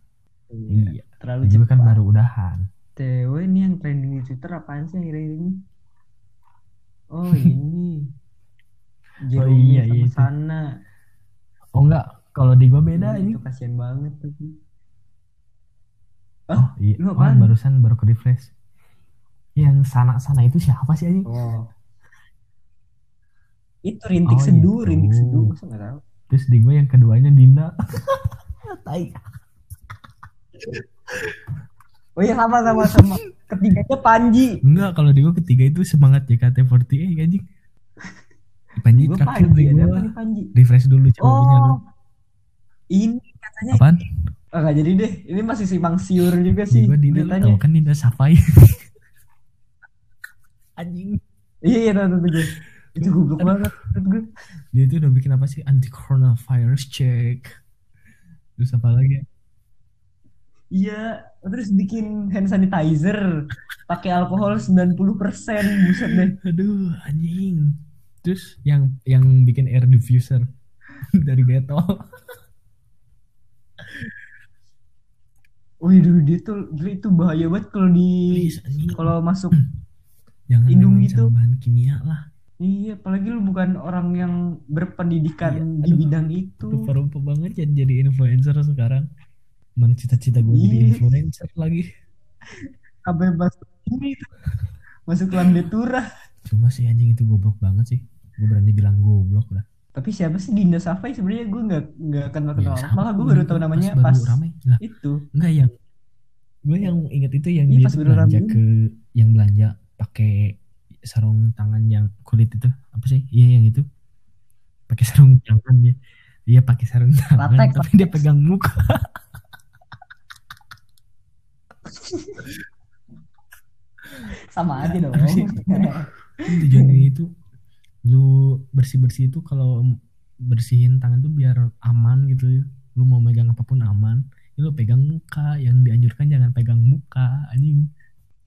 Iya, iya terlalu juga cepat. kan baru udahan TW ini yang trending di Twitter apaan sih akhir-akhir ini? Oh ini. Jerome iya, sama iya sana. oh enggak kalau di gua beda Ih, ini Itu kasihan banget tapi. oh iya lu oh, barusan baru ke refresh yang sana-sana itu siapa sih anjing? Oh. Itu rintik Oh, seduh, gitu. rintik seduh, masa nggak tahu. Terus di gue yang keduanya Dinda. Tai. Oh iya sama sama sama. Ketiganya Panji. Enggak, kalau di gue ketiga itu semangat JKT48 anjing. Panji Gue terakhir Panji di gue. Panji? Refresh dulu coba lu. Oh. Ini katanya Apaan? Oh, nggak jadi deh. Ini masih simpang siur juga sih gue Dinda tau kan Dinda Safai. anjing. Iya iya tahu tahu. Itu goblok banget gue. Dia itu udah bikin apa sih? Anti coronavirus check. Terus apa lagi? Iya, terus bikin hand sanitizer pakai alkohol 90%, buset deh. Aduh, anjing. Terus yang yang bikin air diffuser dari Beto. Wih, dulu dia tuh itu bahaya banget kalau di kalau masuk. Jangan hidung gitu. bahan kimia lah. Iya, apalagi lu bukan orang yang berpendidikan Iya, di aduh. bidang itu. Rupa-rupa banget ya jadi influencer sekarang. Mana cita-cita gue jadi Iya. influencer lagi. Sampai masuk ini tuh. Masuk Landetura. Cuma sih anjing itu goblok banget sih. Gue berani bilang goblok dah. Tapi siapa sih Dinda Safai sebenarnya gue nggak nggak kenal kenal. Ya, sama Malah gue gua baru tahu namanya baru pas rame. Lah, itu. enggak yang gue yang inget itu yang Iya, dia pas belanja ke yang belanja pakai sarung tangan yang kulit itu apa sih? Iya yang itu. Pakai sarung tangan dia. Dia pakai sarung tangan Latex, tapi dia pegang muka. Sama aja dong. Kan tujuannya itu lu bersih bersih itu kalau bersihin tangan tuh biar aman gitu. Ya lu mau megang apa pun aman. Lu pegang muka yang dianjurkan jangan pegang muka anjing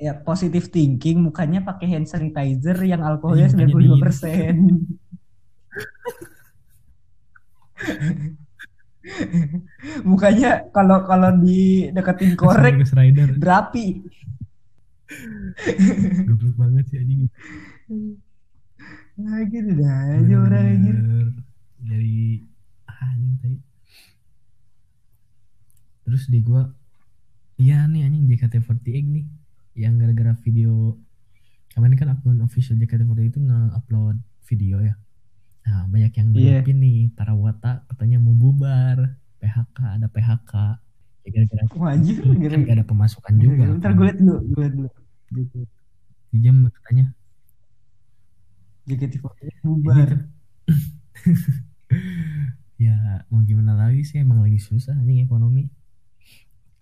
ya positive thinking mukanya pakai hand sanitizer yang alkoholnya Iya, makanya 95 persen. mukanya kalau kalau di deketin korek berapi. Goblok banget sih anjing. Nah gitu dah aja orang anjir ah, anjing tai. Terus di gua iya nih anjing JKT48 nih yang gara-gara video kemarin kan akun official JKT48 itu nge-upload video ya. Nah banyak yang Iya. dropin nih para wata katanya mau bubar PHK ada PHK ya gara-gara wah anjir kan gara gak ada pemasukan juga ntar kan. gue liat dulu gue liat dulu. Di jam katanya JKT48 Ini bubar. tuh- ya mau gimana lagi sih? Emang lagi susah anjing ekonomi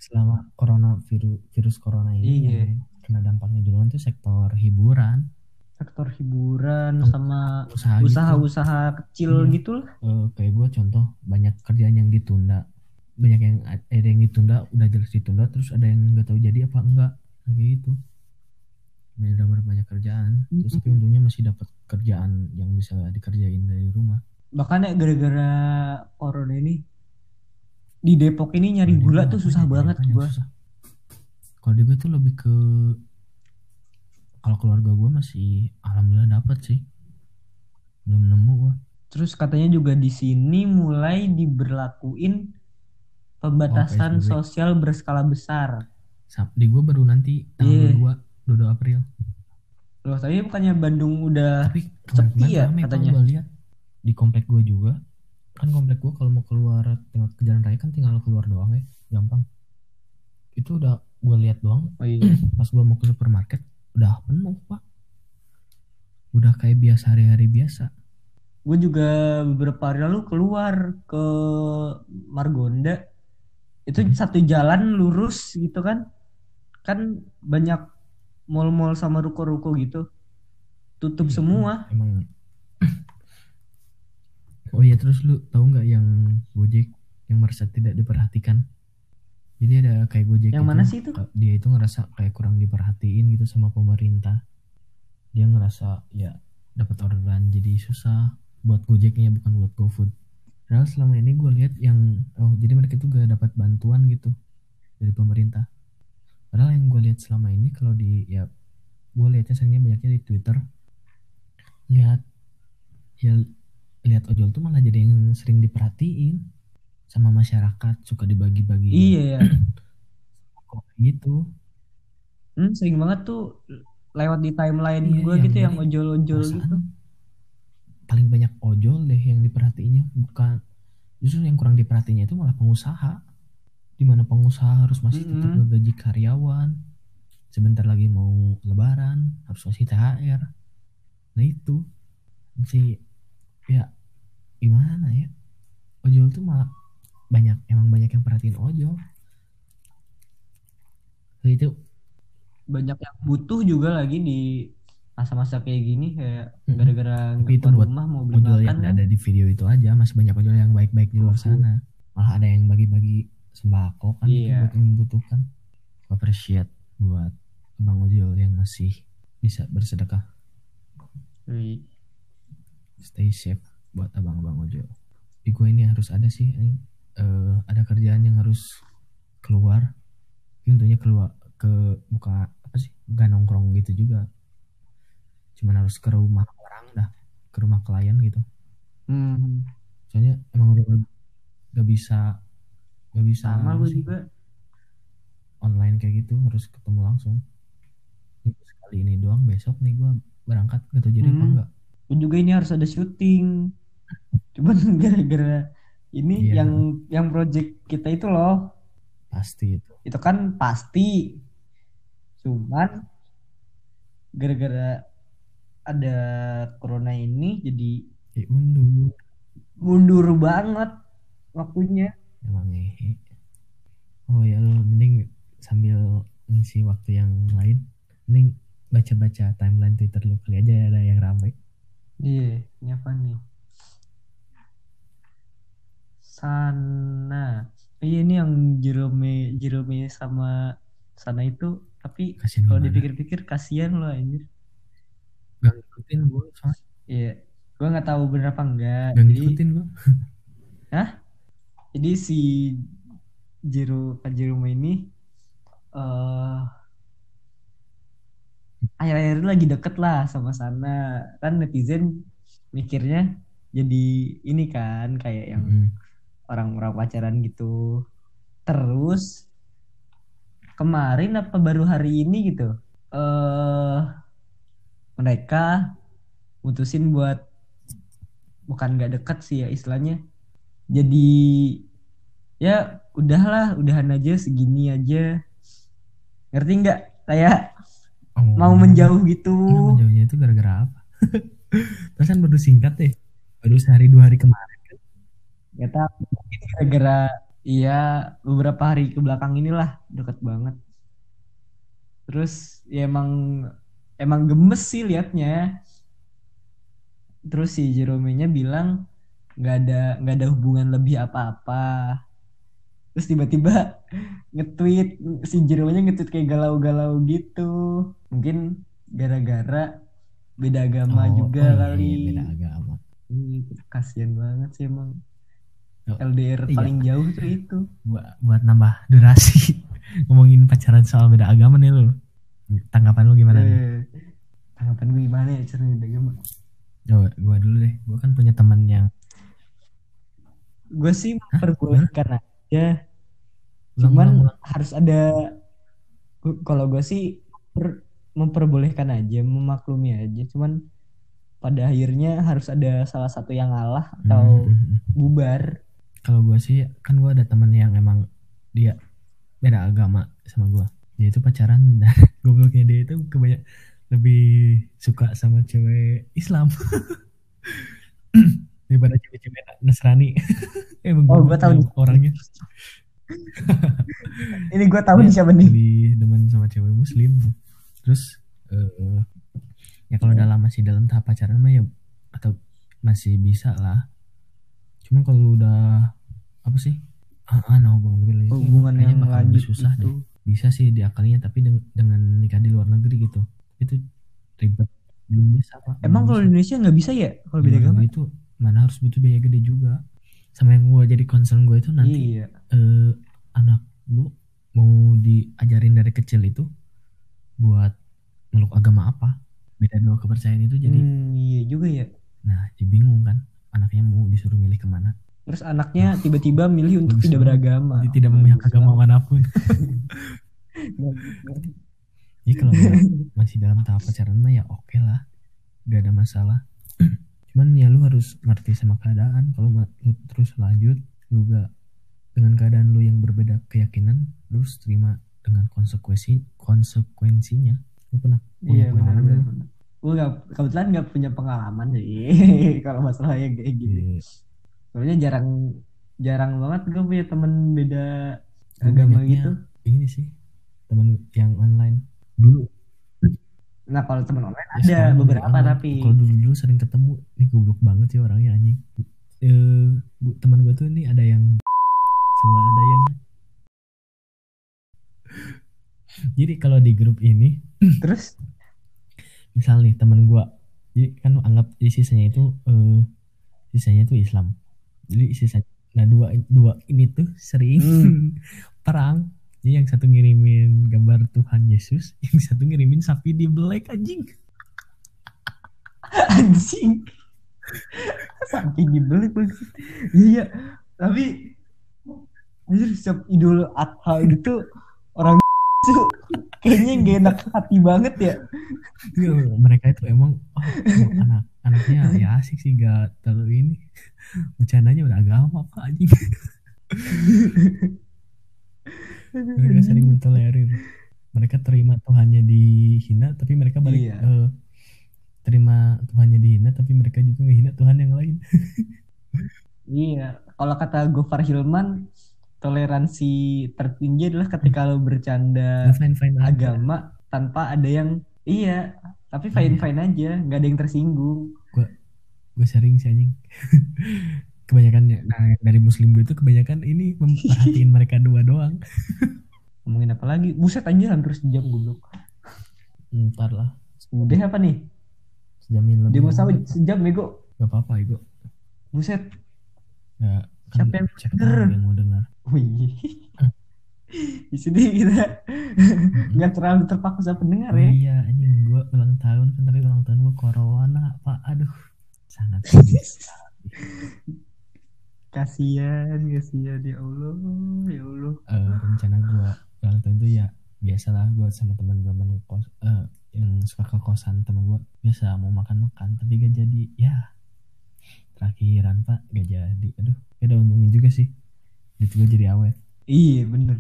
selama corona virus virus corona ini Iya. yang kena dampaknya duluan tuh sektor hiburan. Sektor hiburan sama usaha gitu. usaha-usaha kecil Iya. gitu lah. Eh, kayak gue contoh banyak kerjaan yang ditunda. Banyak yang ada yang ditunda udah jelas ditunda terus ada yang nggak tahu jadi apa enggak. Nah, kayak gitu. Benar-benar banyak kerjaan. Terus tapi untungnya masih dapat kerjaan yang bisa dikerjain dari rumah. Bahkan ya gara-gara corona ini di Depok ini nyari di gula gua tuh susah banget gua. Kalau di gue tuh lebih ke kalau keluarga gue masih alhamdulillah dapat sih. Belum nemu gua. terus katanya juga di sini mulai diberlakuin pembatasan PSBB. sosial berskala besar Sa- Di gue baru nanti tanggal 22 22 April. loh tapi bukannya Bandung udah Tapi sepi ya katanya. gue lihat di komplek gue juga kan komplek gue kalau mau keluar tinggal ke jalan raya kan tinggal keluar doang ya gampang. Itu udah gue lihat doang. Oh iya. Pas gue mau ke supermarket udah penuh pak. Udah kayak biasa hari-hari biasa. Gue juga beberapa hari lalu keluar ke Margonda. Itu Hmm. satu jalan lurus gitu kan. Kan banyak mall-mall sama ruko-ruko gitu. Tutup Iya, semua. emang oh iya terus lu tahu nggak yang Gojek yang merasa tidak diperhatikan? Jadi ada kayak Gojek Yang mana sih itu? eh, dia itu ngerasa kayak kurang diperhatiin gitu sama pemerintah. Dia ngerasa ya dapat orderan jadi susah buat Gojeknya bukan buat GoFood. Padahal selama ini gue lihat yang oh jadi mereka tuh gak dapat bantuan gitu dari pemerintah. Padahal yang gue lihat selama ini kalau di ya gue lihatnya seringnya banyaknya di Twitter. Lihat ya lihat ojol tuh malah jadi yang sering diperhatiin sama masyarakat suka dibagi-bagi. Iya ya kok gitu? Hmm, sering banget tuh lewat di timeline Iya, gue yang gitu yang ojol-ojol gitu. paling banyak ojol deh yang diperhatiinnya bukan justru yang kurang diperhatiinnya itu malah pengusaha. Di mana pengusaha harus masih tetap Mm-mm. ngegaji karyawan sebentar lagi mau lebaran harus kasih THR nah itu. Si ya gimana ya? Ojol tuh malah banyak emang banyak yang perhatiin ojol. Itu banyak yang butuh juga lagi di masa-masa kayak gini kayak Mm-mm. gara-gara itu buat rumah mau beli ojol makan yang kan? ada di video itu aja masih banyak ojol yang baik-baik di luar sana. Malah ada yang bagi-bagi sembako kan itu Iya. buat yang membutuhkan appreciate buat abang ojol yang masih bisa bersedekah. Wih. Stay safe buat abang-abang ojol di gue ini harus ada sih ini eh, ada kerjaan yang harus keluar. Tapi untungnya keluar ke buka apa sih bukan nongkrong gitu juga. Cuman harus ke rumah orang dah ke rumah klien gitu. Hmm. soalnya emang udah gak bisa gak bisa sama apa gue juga. Online kayak gitu harus ketemu langsung. Ini sekali ini doang besok nih gue berangkat. Gak tau jadi apa Hmm. enggak gue juga ini harus ada syuting. Cuman gara-gara ini Iya. yang yang project kita itu loh. Pasti itu. Itu kan pasti. Cuman gara-gara ada corona ini jadi ya undur mundur banget waktunya. Emang ngehe oh ya lo mending sambil ngisi waktu yang lain mending baca-baca timeline twitter lu kali aja ada yang ramai iya ini apa nih? Sana. Iya ini yang Jerome Jerome sama sana itu tapi kasian kalau dipikir-pikir kasihan loh anjir. Gak ngikutin gue soalnya. Iya gua nggak tahu bener apa enggak. Gak jadi ngikutin gue jadi si Jero Jerome ini eh akhir-akhir ini lagi deket lah sama sana. Kan netizen mikirnya jadi ini kan kayak yang Mm-mm. orang-orang pacaran gitu. Terus kemarin apa baru hari ini gitu eh mereka mutusin buat bukan nggak dekat sih ya istilahnya. Jadi ya udahlah udahan aja segini aja. Ngerti nggak? Kayak Oh. mau menjauh gitu. Nah, menjauhnya itu gara-gara apa? Terus kan baru singkat deh. Baru sehari dua hari kemarin nggak tahu mungkin gara-gara iya beberapa hari ke belakang inilah deket banget. Terus ya emang emang gemes sih liatnya. Terus si Jerome-nya bilang nggak ada nggak ada hubungan lebih apa-apa terus tiba-tiba nge-tweet si Jerome-nya nge-tweet kayak galau-galau gitu. Mungkin gara-gara beda agama Oh, juga oh iya, kali. iya, beda agama. Ih, kasihan banget sih emang. Oh, LDR iya. paling jauh tuh itu. Buat buat nambah durasi. Ngomongin pacaran soal beda agama nih lu. Tanggapan lu gimana nih? Eh, tanggapan gue gimana ya cara beda agama? Coba gua dulu deh. Gua kan punya teman yang gue sih memperbolehkan ulang, cuman harus ada kalau gue sih per- memperbolehkan aja memaklumi aja. Cuman pada akhirnya harus ada salah satu yang ngalah atau Hmm, hmm, hmm. bubar. Kalau gua sih kan gua ada teman yang emang dia beda agama sama gua. Dia itu pacaran dan gobloknya dia itu kebanyak lebih suka sama cewek Islam daripada cewek-cewek Nasrani. Emang Oh, gua tahu. orangnya. Ini gue tahu nih siapa nih. Lebih demen sama cewek muslim. Terus eh, ya kalau dalam masih dalam tahap pacaran mah ya atau masih bisa lah. Cuman kalau udah apa sih? Ah, ah nah hubungan lebih lanjut. Hubungan yang lanjut susah itu deh. Bisa sih diakalinya tapi deng- dengan nikah di luar negeri gitu. Itu ribet. Belum bisa pak. Emang kalau di Indonesia nggak bisa ya? Kalau beda agama? itu mana harus butuh biaya gede juga. Sama yang gua jadi concern gue itu nanti iya. eh, anak lu mau diajarin dari kecil itu buat meluk agama apa? Beda dua kepercayaan itu jadi Hmm, iya juga ya. Nah jadi bingung kan anaknya mau disuruh milih ke mana? Terus anaknya tiba-tiba milih untuk tidak beragama. Tidak memihak agama mana pun. Jadi kalau masih dalam tahap pacaran mah ya oke lah, gak ada masalah. Cuman ya lu harus ngerti sama keadaan. Kalau lu terus lanjut, lu gak dengan keadaan lu yang berbeda keyakinan, lu harus terima dengan konsekuensi konsekuensinya. Lu pernah Iya benar benar. Gue gak, kebetulan nggak punya pengalaman sih kalau masalah yang kayak gini. Iya. Soalnya jarang jarang banget gue punya temen beda agama gitu. Ini sih temen yang online dulu. Nah kalau temen online Ya, ada sekarang beberapa online. tapi kalau dulu dulu sering ketemu. Nih goblok banget sih orangnya anjing. Eh bu- teman gue tuh ini ada yang sama ada yang jadi kalau di grup ini terus? misal nih teman gue jadi kan anggap di sisanya itu eh, sisanya itu Islam. Jadi sisa nah dua dua ini tuh sering Hmm. perang jadi yang satu ngirimin gambar Tuhan Yesus yang satu ngirimin sapi di black anjing. Anjing. Sampai dibeli maksud. Iya tapi anjir setiap idul adha gitu orang tuh kayaknya gak enak hati banget ya. Iya, mereka itu emang oh, anak anaknya ya asik sih gak terlalu ini. Bercandanya udah agama apa anjing mereka sering mentolerir. Mereka terima Tuhannya dihina tapi mereka balik Iya. eh, terima Tuhannya dihina tapi mereka juga ngehina Tuhan yang lain. Iya kalau kata Gofar Hilman toleransi tertinggi adalah ketika lo bercanda fine fine aja. agama tanpa ada yang iya tapi fine fine aja nggak ada yang tersinggung. Gue sering sih anjing kebanyakan ya- nah dari muslim gue itu kebanyakan ini memperhatiin mereka dua doang. Ngomongin apa lagi? Buset aja hampir sejam goblok. Ntar lah. Udah apa nih? Sejamin lebih dia mau sejam bego. Gak apa-apa Igo. Buset. Ya kan Siapa yang siapa tahu yang mau dengar. Wih. Di sini kita nggak terlalu terpaku sama pendengar Oh ya. iya anjing gue ulang tahun kan tapi ulang tahun gue corona pak. Aduh sangat sedih. Kasihan, kasihan. Ya Allah, ya Allah. Eh, rencana gue ulang tahun itu ya biasalah gue sama teman-teman kos eh, yang suka ke kosan teman gue biasa mau makan-makan tapi gak jadi. Ya terakhiran pak. Gak jadi. Aduh ya udah untungin juga sih. Itu gue jadi awet. Iya bener.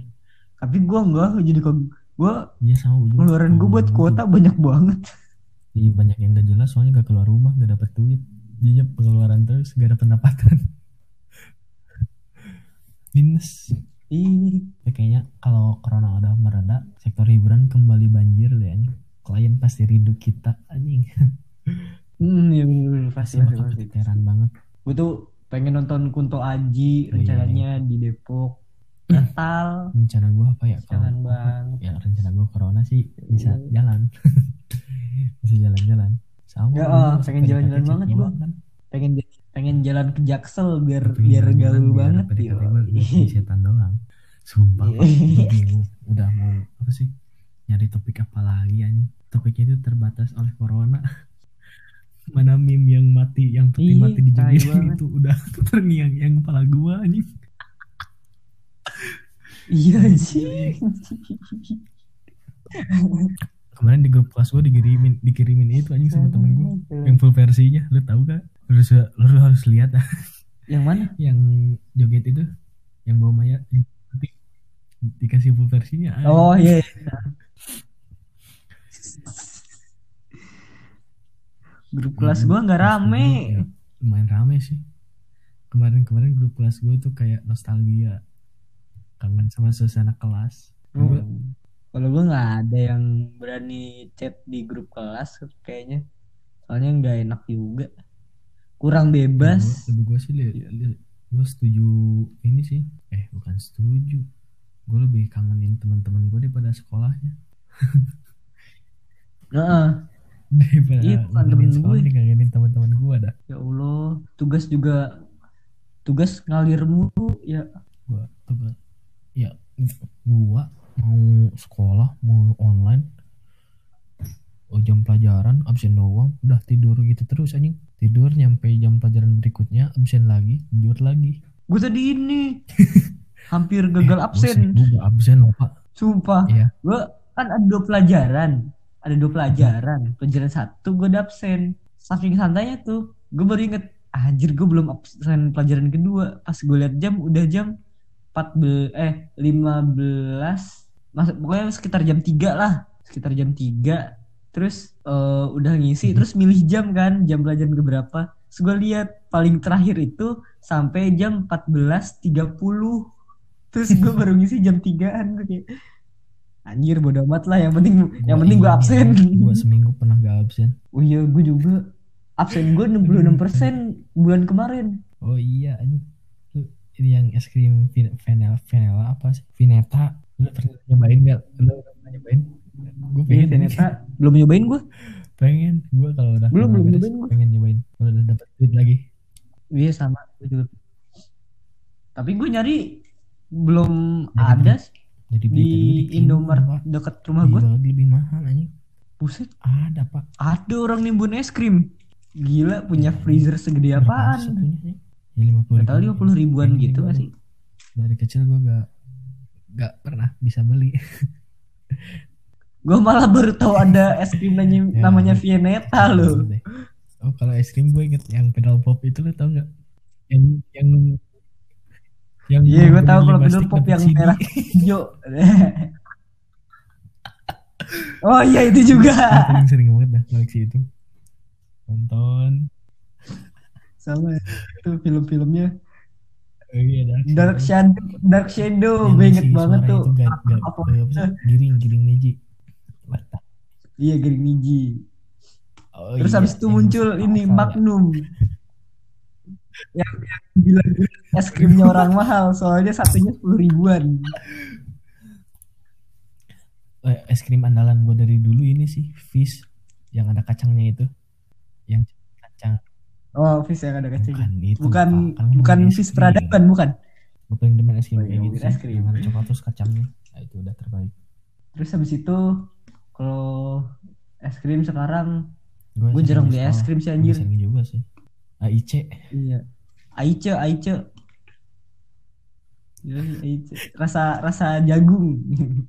Tapi gua enggak jadi kok. Gua iya sama ujung pengeluaran gua buat kuota banyak banget. Iya banyak yang gak jelas soalnya gak keluar rumah gak dapet duit. Jadinya pengeluaran terus gak ada pendapatan Minus Ih, Ya, Kayaknya kalau corona udah mereda Sektor hiburan kembali banjir deh anjing Klien pasti rindu kita anjing hmm, ya bener, bener. pasti Pasti pasti bakal pasti. keteteran banget Gua tuh pengen nonton Kunto Aji Iya, rencananya di Depok. Natal. Rencana gue apa ya kalau Jangan banget. Ya rencana gue corona sih bisa Iya. jalan Bisa jalan-jalan Sama Ya, oh, pengen jalan-jalan banget doang kan. Pengen pengen jalan ke Jaksel biar Pengen biar gaul biar banget. PDKT gue jadi setan doang. Sumpah Iya. bingung. Udah mau apa sih? Nyari topik apa lagi anjing? Topiknya itu terbatas oleh corona. Mana meme yang mati yang peti mati di banget. itu udah terngiang-ngiang kepala gua anjing. Iya sih. kemarin di grup kelas gua dikirimin dikirimin itu anjing sama temen gua. yang full versinya lu tahu gak lu harus lu, lu harus lihat. Yang mana? yang joget itu yang bawa mayat di- di- dikasih full versinya. Oh iya. iya. Grup kelas gua nggak rame. gua, ya, lumayan rame sih kemarin-kemarin grup kelas gue tuh kayak nostalgia kangen sama suasana kelas Hmm. Kalau gua nggak ada yang berani chat di grup kelas kayaknya. Soalnya nggak enak juga. Kurang bebas. lebih gue sih gue setuju ini sih eh bukan setuju gue lebih kangenin teman-teman gue daripada sekolahnya Heeh. daripada Iya, bukan temen sekolah gue. nih kangenin teman-teman gue dah Ya Allah, tugas juga tugas ngalir mulu ya. gua- ya gue mau sekolah mau online oh jam pelajaran absen doang. Udah tidur gitu terus anjing. Tidur nyampe jam pelajaran berikutnya absen lagi tidur lagi. Gue tadi ini. Hampir gagal Eh, absen. gue gak absen loh pak. Sumpah. Iya. Gue kan ada dua pelajaran. Ada dua pelajaran. Pelajaran satu gue udah absen. Saking santainya tuh gue baru inget anjir gue belum absen pelajaran kedua. Pas gue liat jam udah jam 14 eh 15 masuk pokoknya sekitar jam 3 lah. Sekitar jam 3 terus eh, udah ngisi terus milih jam kan jam pelajaran ke berapa. Terus gue lihat paling terakhir itu sampai jam 14.30 terus gue baru ngisi jam 3an gue kayak anjir bodo amat lah yang penting yang penting gue absen. gue seminggu pernah gak absen. Oh iya gue juga. Absen gue 66% bulan kemarin. Oh iya anjing. Lu ini yang es krim vanilla vanilla apa sih? Vineta. Lu pernah nyobain gak lu pernah nyobain gue pengen ternyata belum nyobain gue pengen gue kalau udah Belum, belum nyobain gua. pengen nyobain. Kalau udah dapet duit lagi. Iya sama. Gue juga. Tapi gue nyari belum Jadi ada sih. Jadi di Indomaret deket rumah gue lebih mahal anjing. Buset. Ada pak. Ada orang nimbun es krim. Gila punya freezer segede apaan? satunya sih? ya lima puluh lima ribuan gitu gak sih? Dari kecil gue gak gak pernah bisa beli gue malah baru tahu ada es krim namanya, Ya, namanya lu- Vieneta loh oh kalau es krim gue inget yang pedal pop itu lo tau gak yang yang yang iya gue tahu kalau pedal pop yang CD. merah hijau. Oh iya itu juga. Gue paling sering banget dah koleksi itu. Nonton. Sama itu film-filmnya. Oh, iya Dark Shadow. Dark Shadow Yang gue inget banget tuh. itu ga, ga, Apa? eh, apa sih? giring giring niji The- iya Green Niji oh, terus iya, habis itu muncul ini. Magnum. Yang, yang bilang es krimnya orang mahal soalnya satunya sepuluh ribuan. Eh, es krim andalan gue dari dulu ini sih fish yang ada kacangnya itu. Yang kacang. Oh fish yang ada kacangnya. bukan itu bukan Pak. Kan bukan es fish peradaban bukan? Paling demen es krim Oh, iya, kayak gitu es krim. yang ada coklat terus kacangnya. Nah, itu udah terbaik. Terus habis itu kalau es krim sekarang gue jarang beli es krim sih anjir. sering juga sih. AIC iya. Aice Aice Gila sih, Aice. rasa rasa jagung.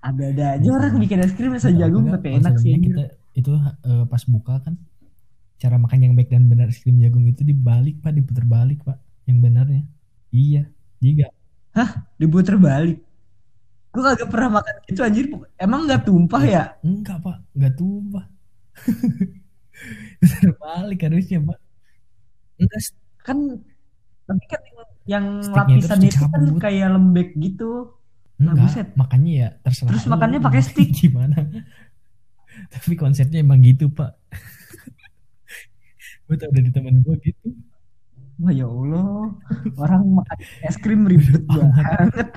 Ada ada aja orang bikin es krim rasa jagung tapi enak sih kita itu eh, pas buka kan cara makan yang baik dan benar es krim jagung itu dibalik pak. Diputar balik pak. Yang benarnya. Iya. Jika. Diputer balik gue kagak pernah makan itu anjir. Emang nggak tumpah ya? Enggak pak. Enggak tumpah. Putar balik harusnya pak. Enggak kan tapi kan yang, Sticknya itu lapisan harus itu kan kayak lembek gitu. Nah, enggak buset. makanya ya terserah Terus lu makannya pakai stick. gimana. Tapi konsepnya emang gitu pak. Gue tau dari temen gue gitu. Wah ya allah. Orang makan es krim ribet banget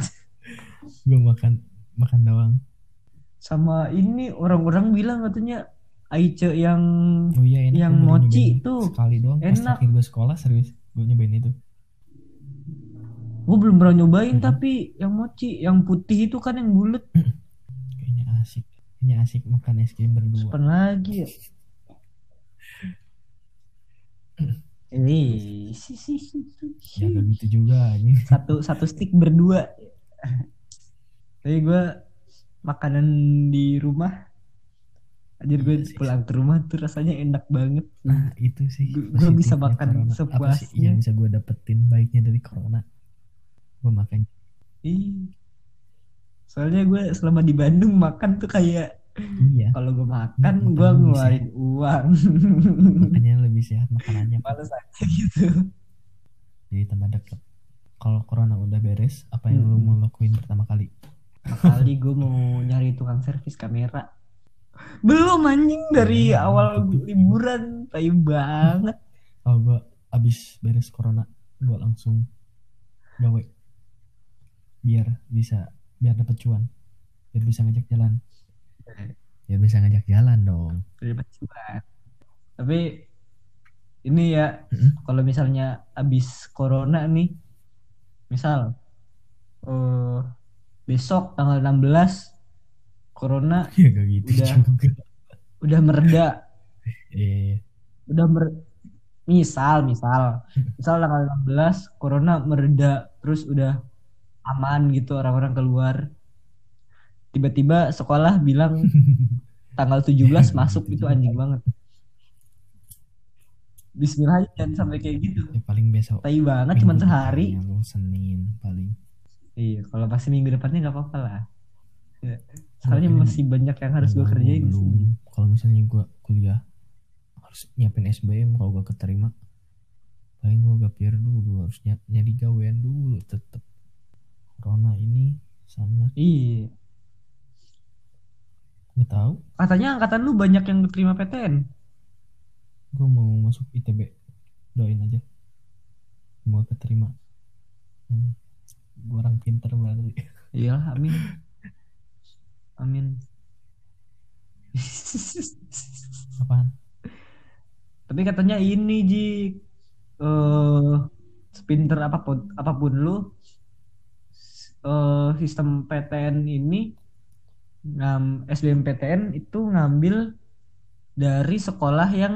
gue makan makan doang. Sama ini orang-orang bilang katanya Aice yang oh iya enak Yang mochi itu sekali doang enak. gue sekolah serius gue nyobain itu. Gue belum pernah nyobain Mhm. tapi yang mochi yang putih itu kan yang bulat. Kayaknya asik. Kayaknya asik makan es krim berdua. Kapan lagi ya. Ini si si si, si, si. ya gitu juga anjing. Satu satu stick berdua tapi gue makanan di rumah Anjir gue Iya sih. pulang ke rumah tuh rasanya enak banget nah itu sih gua bisa makan corona. apa sih sepuasnya. yang bisa gue dapetin baiknya dari corona gue makan Ih. Soalnya gue selama di Bandung makan tuh kayak iya kalau gue Nggak, makan makan gue ngeluarin uang. makanya lebih sehat makanannya. Males aja gitu. jadi tambah deket kalau corona udah beres apa yang Hmm. mau lakuin pertama kali Kali gue mau nyari tukang servis kamera. Belum anjing dari Ya, awal liburan, tai banget. kalau gue abis beres corona gue langsung gawe biar bisa biar dapet cuan biar bisa ngajak jalan biar bisa ngajak jalan dong cuan. Tapi ini ya Mm-mm. kalau misalnya abis corona nih, misal eh besok tanggal 16 corona ya gak gitu Udah. juga. udah mereda, iya udah mer misal misal. Misal tanggal 16 corona mereda terus udah aman gitu orang-orang keluar. Tiba-tiba sekolah bilang tanggal 17 masuk itu anjing banget. Bismillah jangan sampai kayak gitu. Ya, paling besok. tai banget cuma sehari. Senin paling. Iya kalau pasti minggu depannya nggak apa-apa lah. Ya, soalnya masih banyak yang harus gue kerjain di sini. Kalau misalnya gue kuliah harus nyiapin SBM kalau gue keterima paling gue gapir dulu harus ny- nyari gawean dulu tetep. Corona ini sangat. Iya. Nggak tahu. Katanya angkatan lu banyak yang terima PTN gue mau masuk ITB doain aja. Semoga keterima gue orang pinter berarti. Iyalah amin. Amin. Apaan? Tapi katanya ini ji eh sepinter apa pun apa pun lu eh sistem PTN ini ngam SBMPTN itu ngambil dari sekolah yang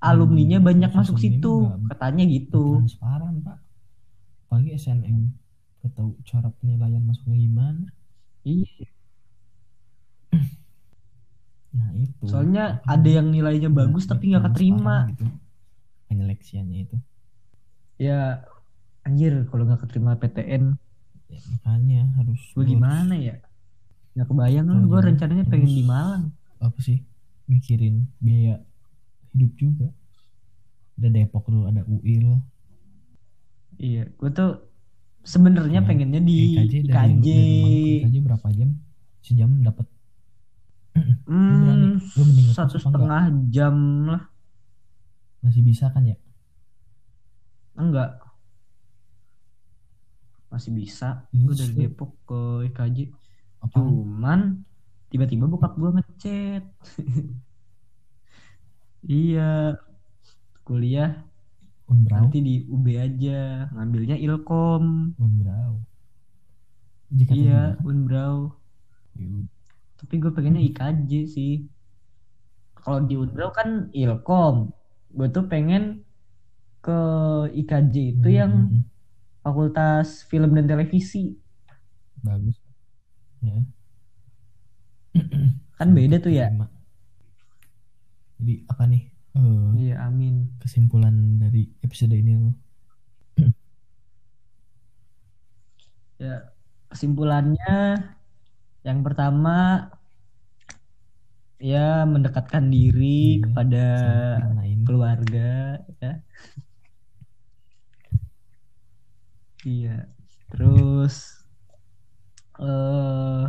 alumninya Hmm, banyak masuk situ. katanya gitu. transparan pak. Pagi SNM gak tahu cara penilaian masuknya gimana. Iya. Nah itu. Soalnya Apa ada yang nilainya bagus tapi nggak keterima. gitu. Penyeleksiannya itu. Ya anjir kalau nggak keterima PTN ya, makanya harus gue harus- gimana ya? Nggak kebayang Oh, gue rencananya pengen di Malang. apa sih? Mikirin biaya hidup juga. Ada Depok dulu ada UIL iya gue tuh sebenarnya Ya, pengennya di IKJ dari, IKJ, dari rumah ke IKJ berapa jam? Sejam dapat. Hmm, satu setengah jam lah. Masih bisa kan ya? Enggak. Masih bisa. Gue dari Depok ke IKJ apa cuman tiba-tiba bokap gue ngechat. Iya kuliah unbrau nanti di UB aja ngambilnya Ilkom. Unbrau jika iya Unbrau Yaudah. tapi gue pengennya IKJ sih. Kalau di Unbrau kan Ilkom. Gue tuh pengen ke IKJ itu Hmm, yang hmm, hmm. fakultas film dan televisi. Bagus. Ya. Kan beda tuh ya. Jadi apa nih Eh, iya amin. kesimpulan dari episode ini lo ya kesimpulannya yang pertama ya mendekatkan diri Iya, kepada keluarga ya. Iya terus eh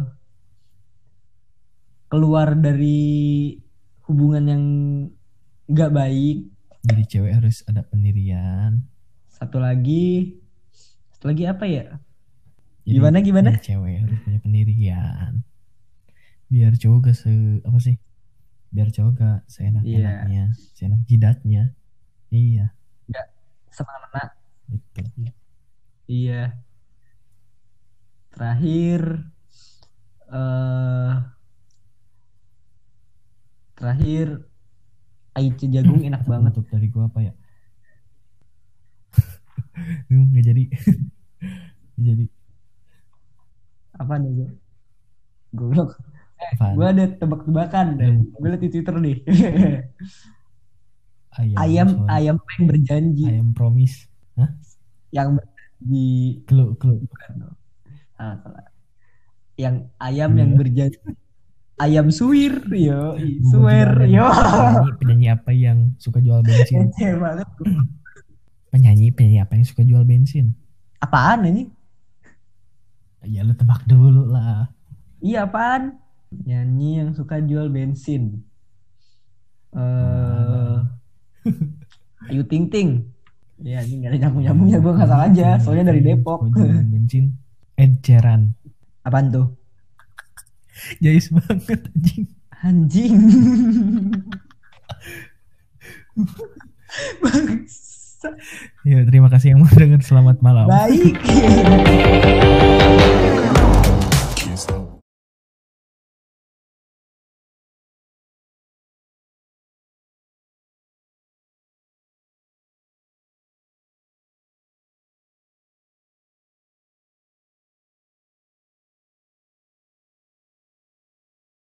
keluar dari hubungan yang nggak baik. Jadi cewek harus ada pendirian. Satu lagi. Satu lagi apa ya? Jadi, Gimana, gimana? cewek harus punya pendirian. Biar cowok gak se apa sih? Biar cowok gak seenak enaknya seenak jidatnya. Iya. Semena itu iya. Terakhir eh terakhir Aice jagung enak banget Untuk dari gua apa ya? Nggak jadi. Nggak jadi. apa nih gue goblok Apaan? gue ada tebak-tebakan gue liat di twitter nih ayam. ayam ayam yang berjanji Ayam promise. yang berjanji Kelu kelu. bukan dong. salah yang ayam yang Iya. berjanji ayam suwir yo ada nih, yo Penyanyi, penyanyi apa yang suka jual bensin? Banget penyanyi penyanyi apa yang suka jual bensin? apaan ini Ya lu tebak dulu lah. iya apaan nyanyi yang suka jual bensin eh Mana? Ayu Ting Ting ya ini gak ada nyambung nyambungnya gue nggak salah aja soalnya dari Depok bensin. Ed Sheeran. apaan tuh Jais banget anjing. anjing Bangsa. Ya terima kasih yang mau denger selamat malam. baik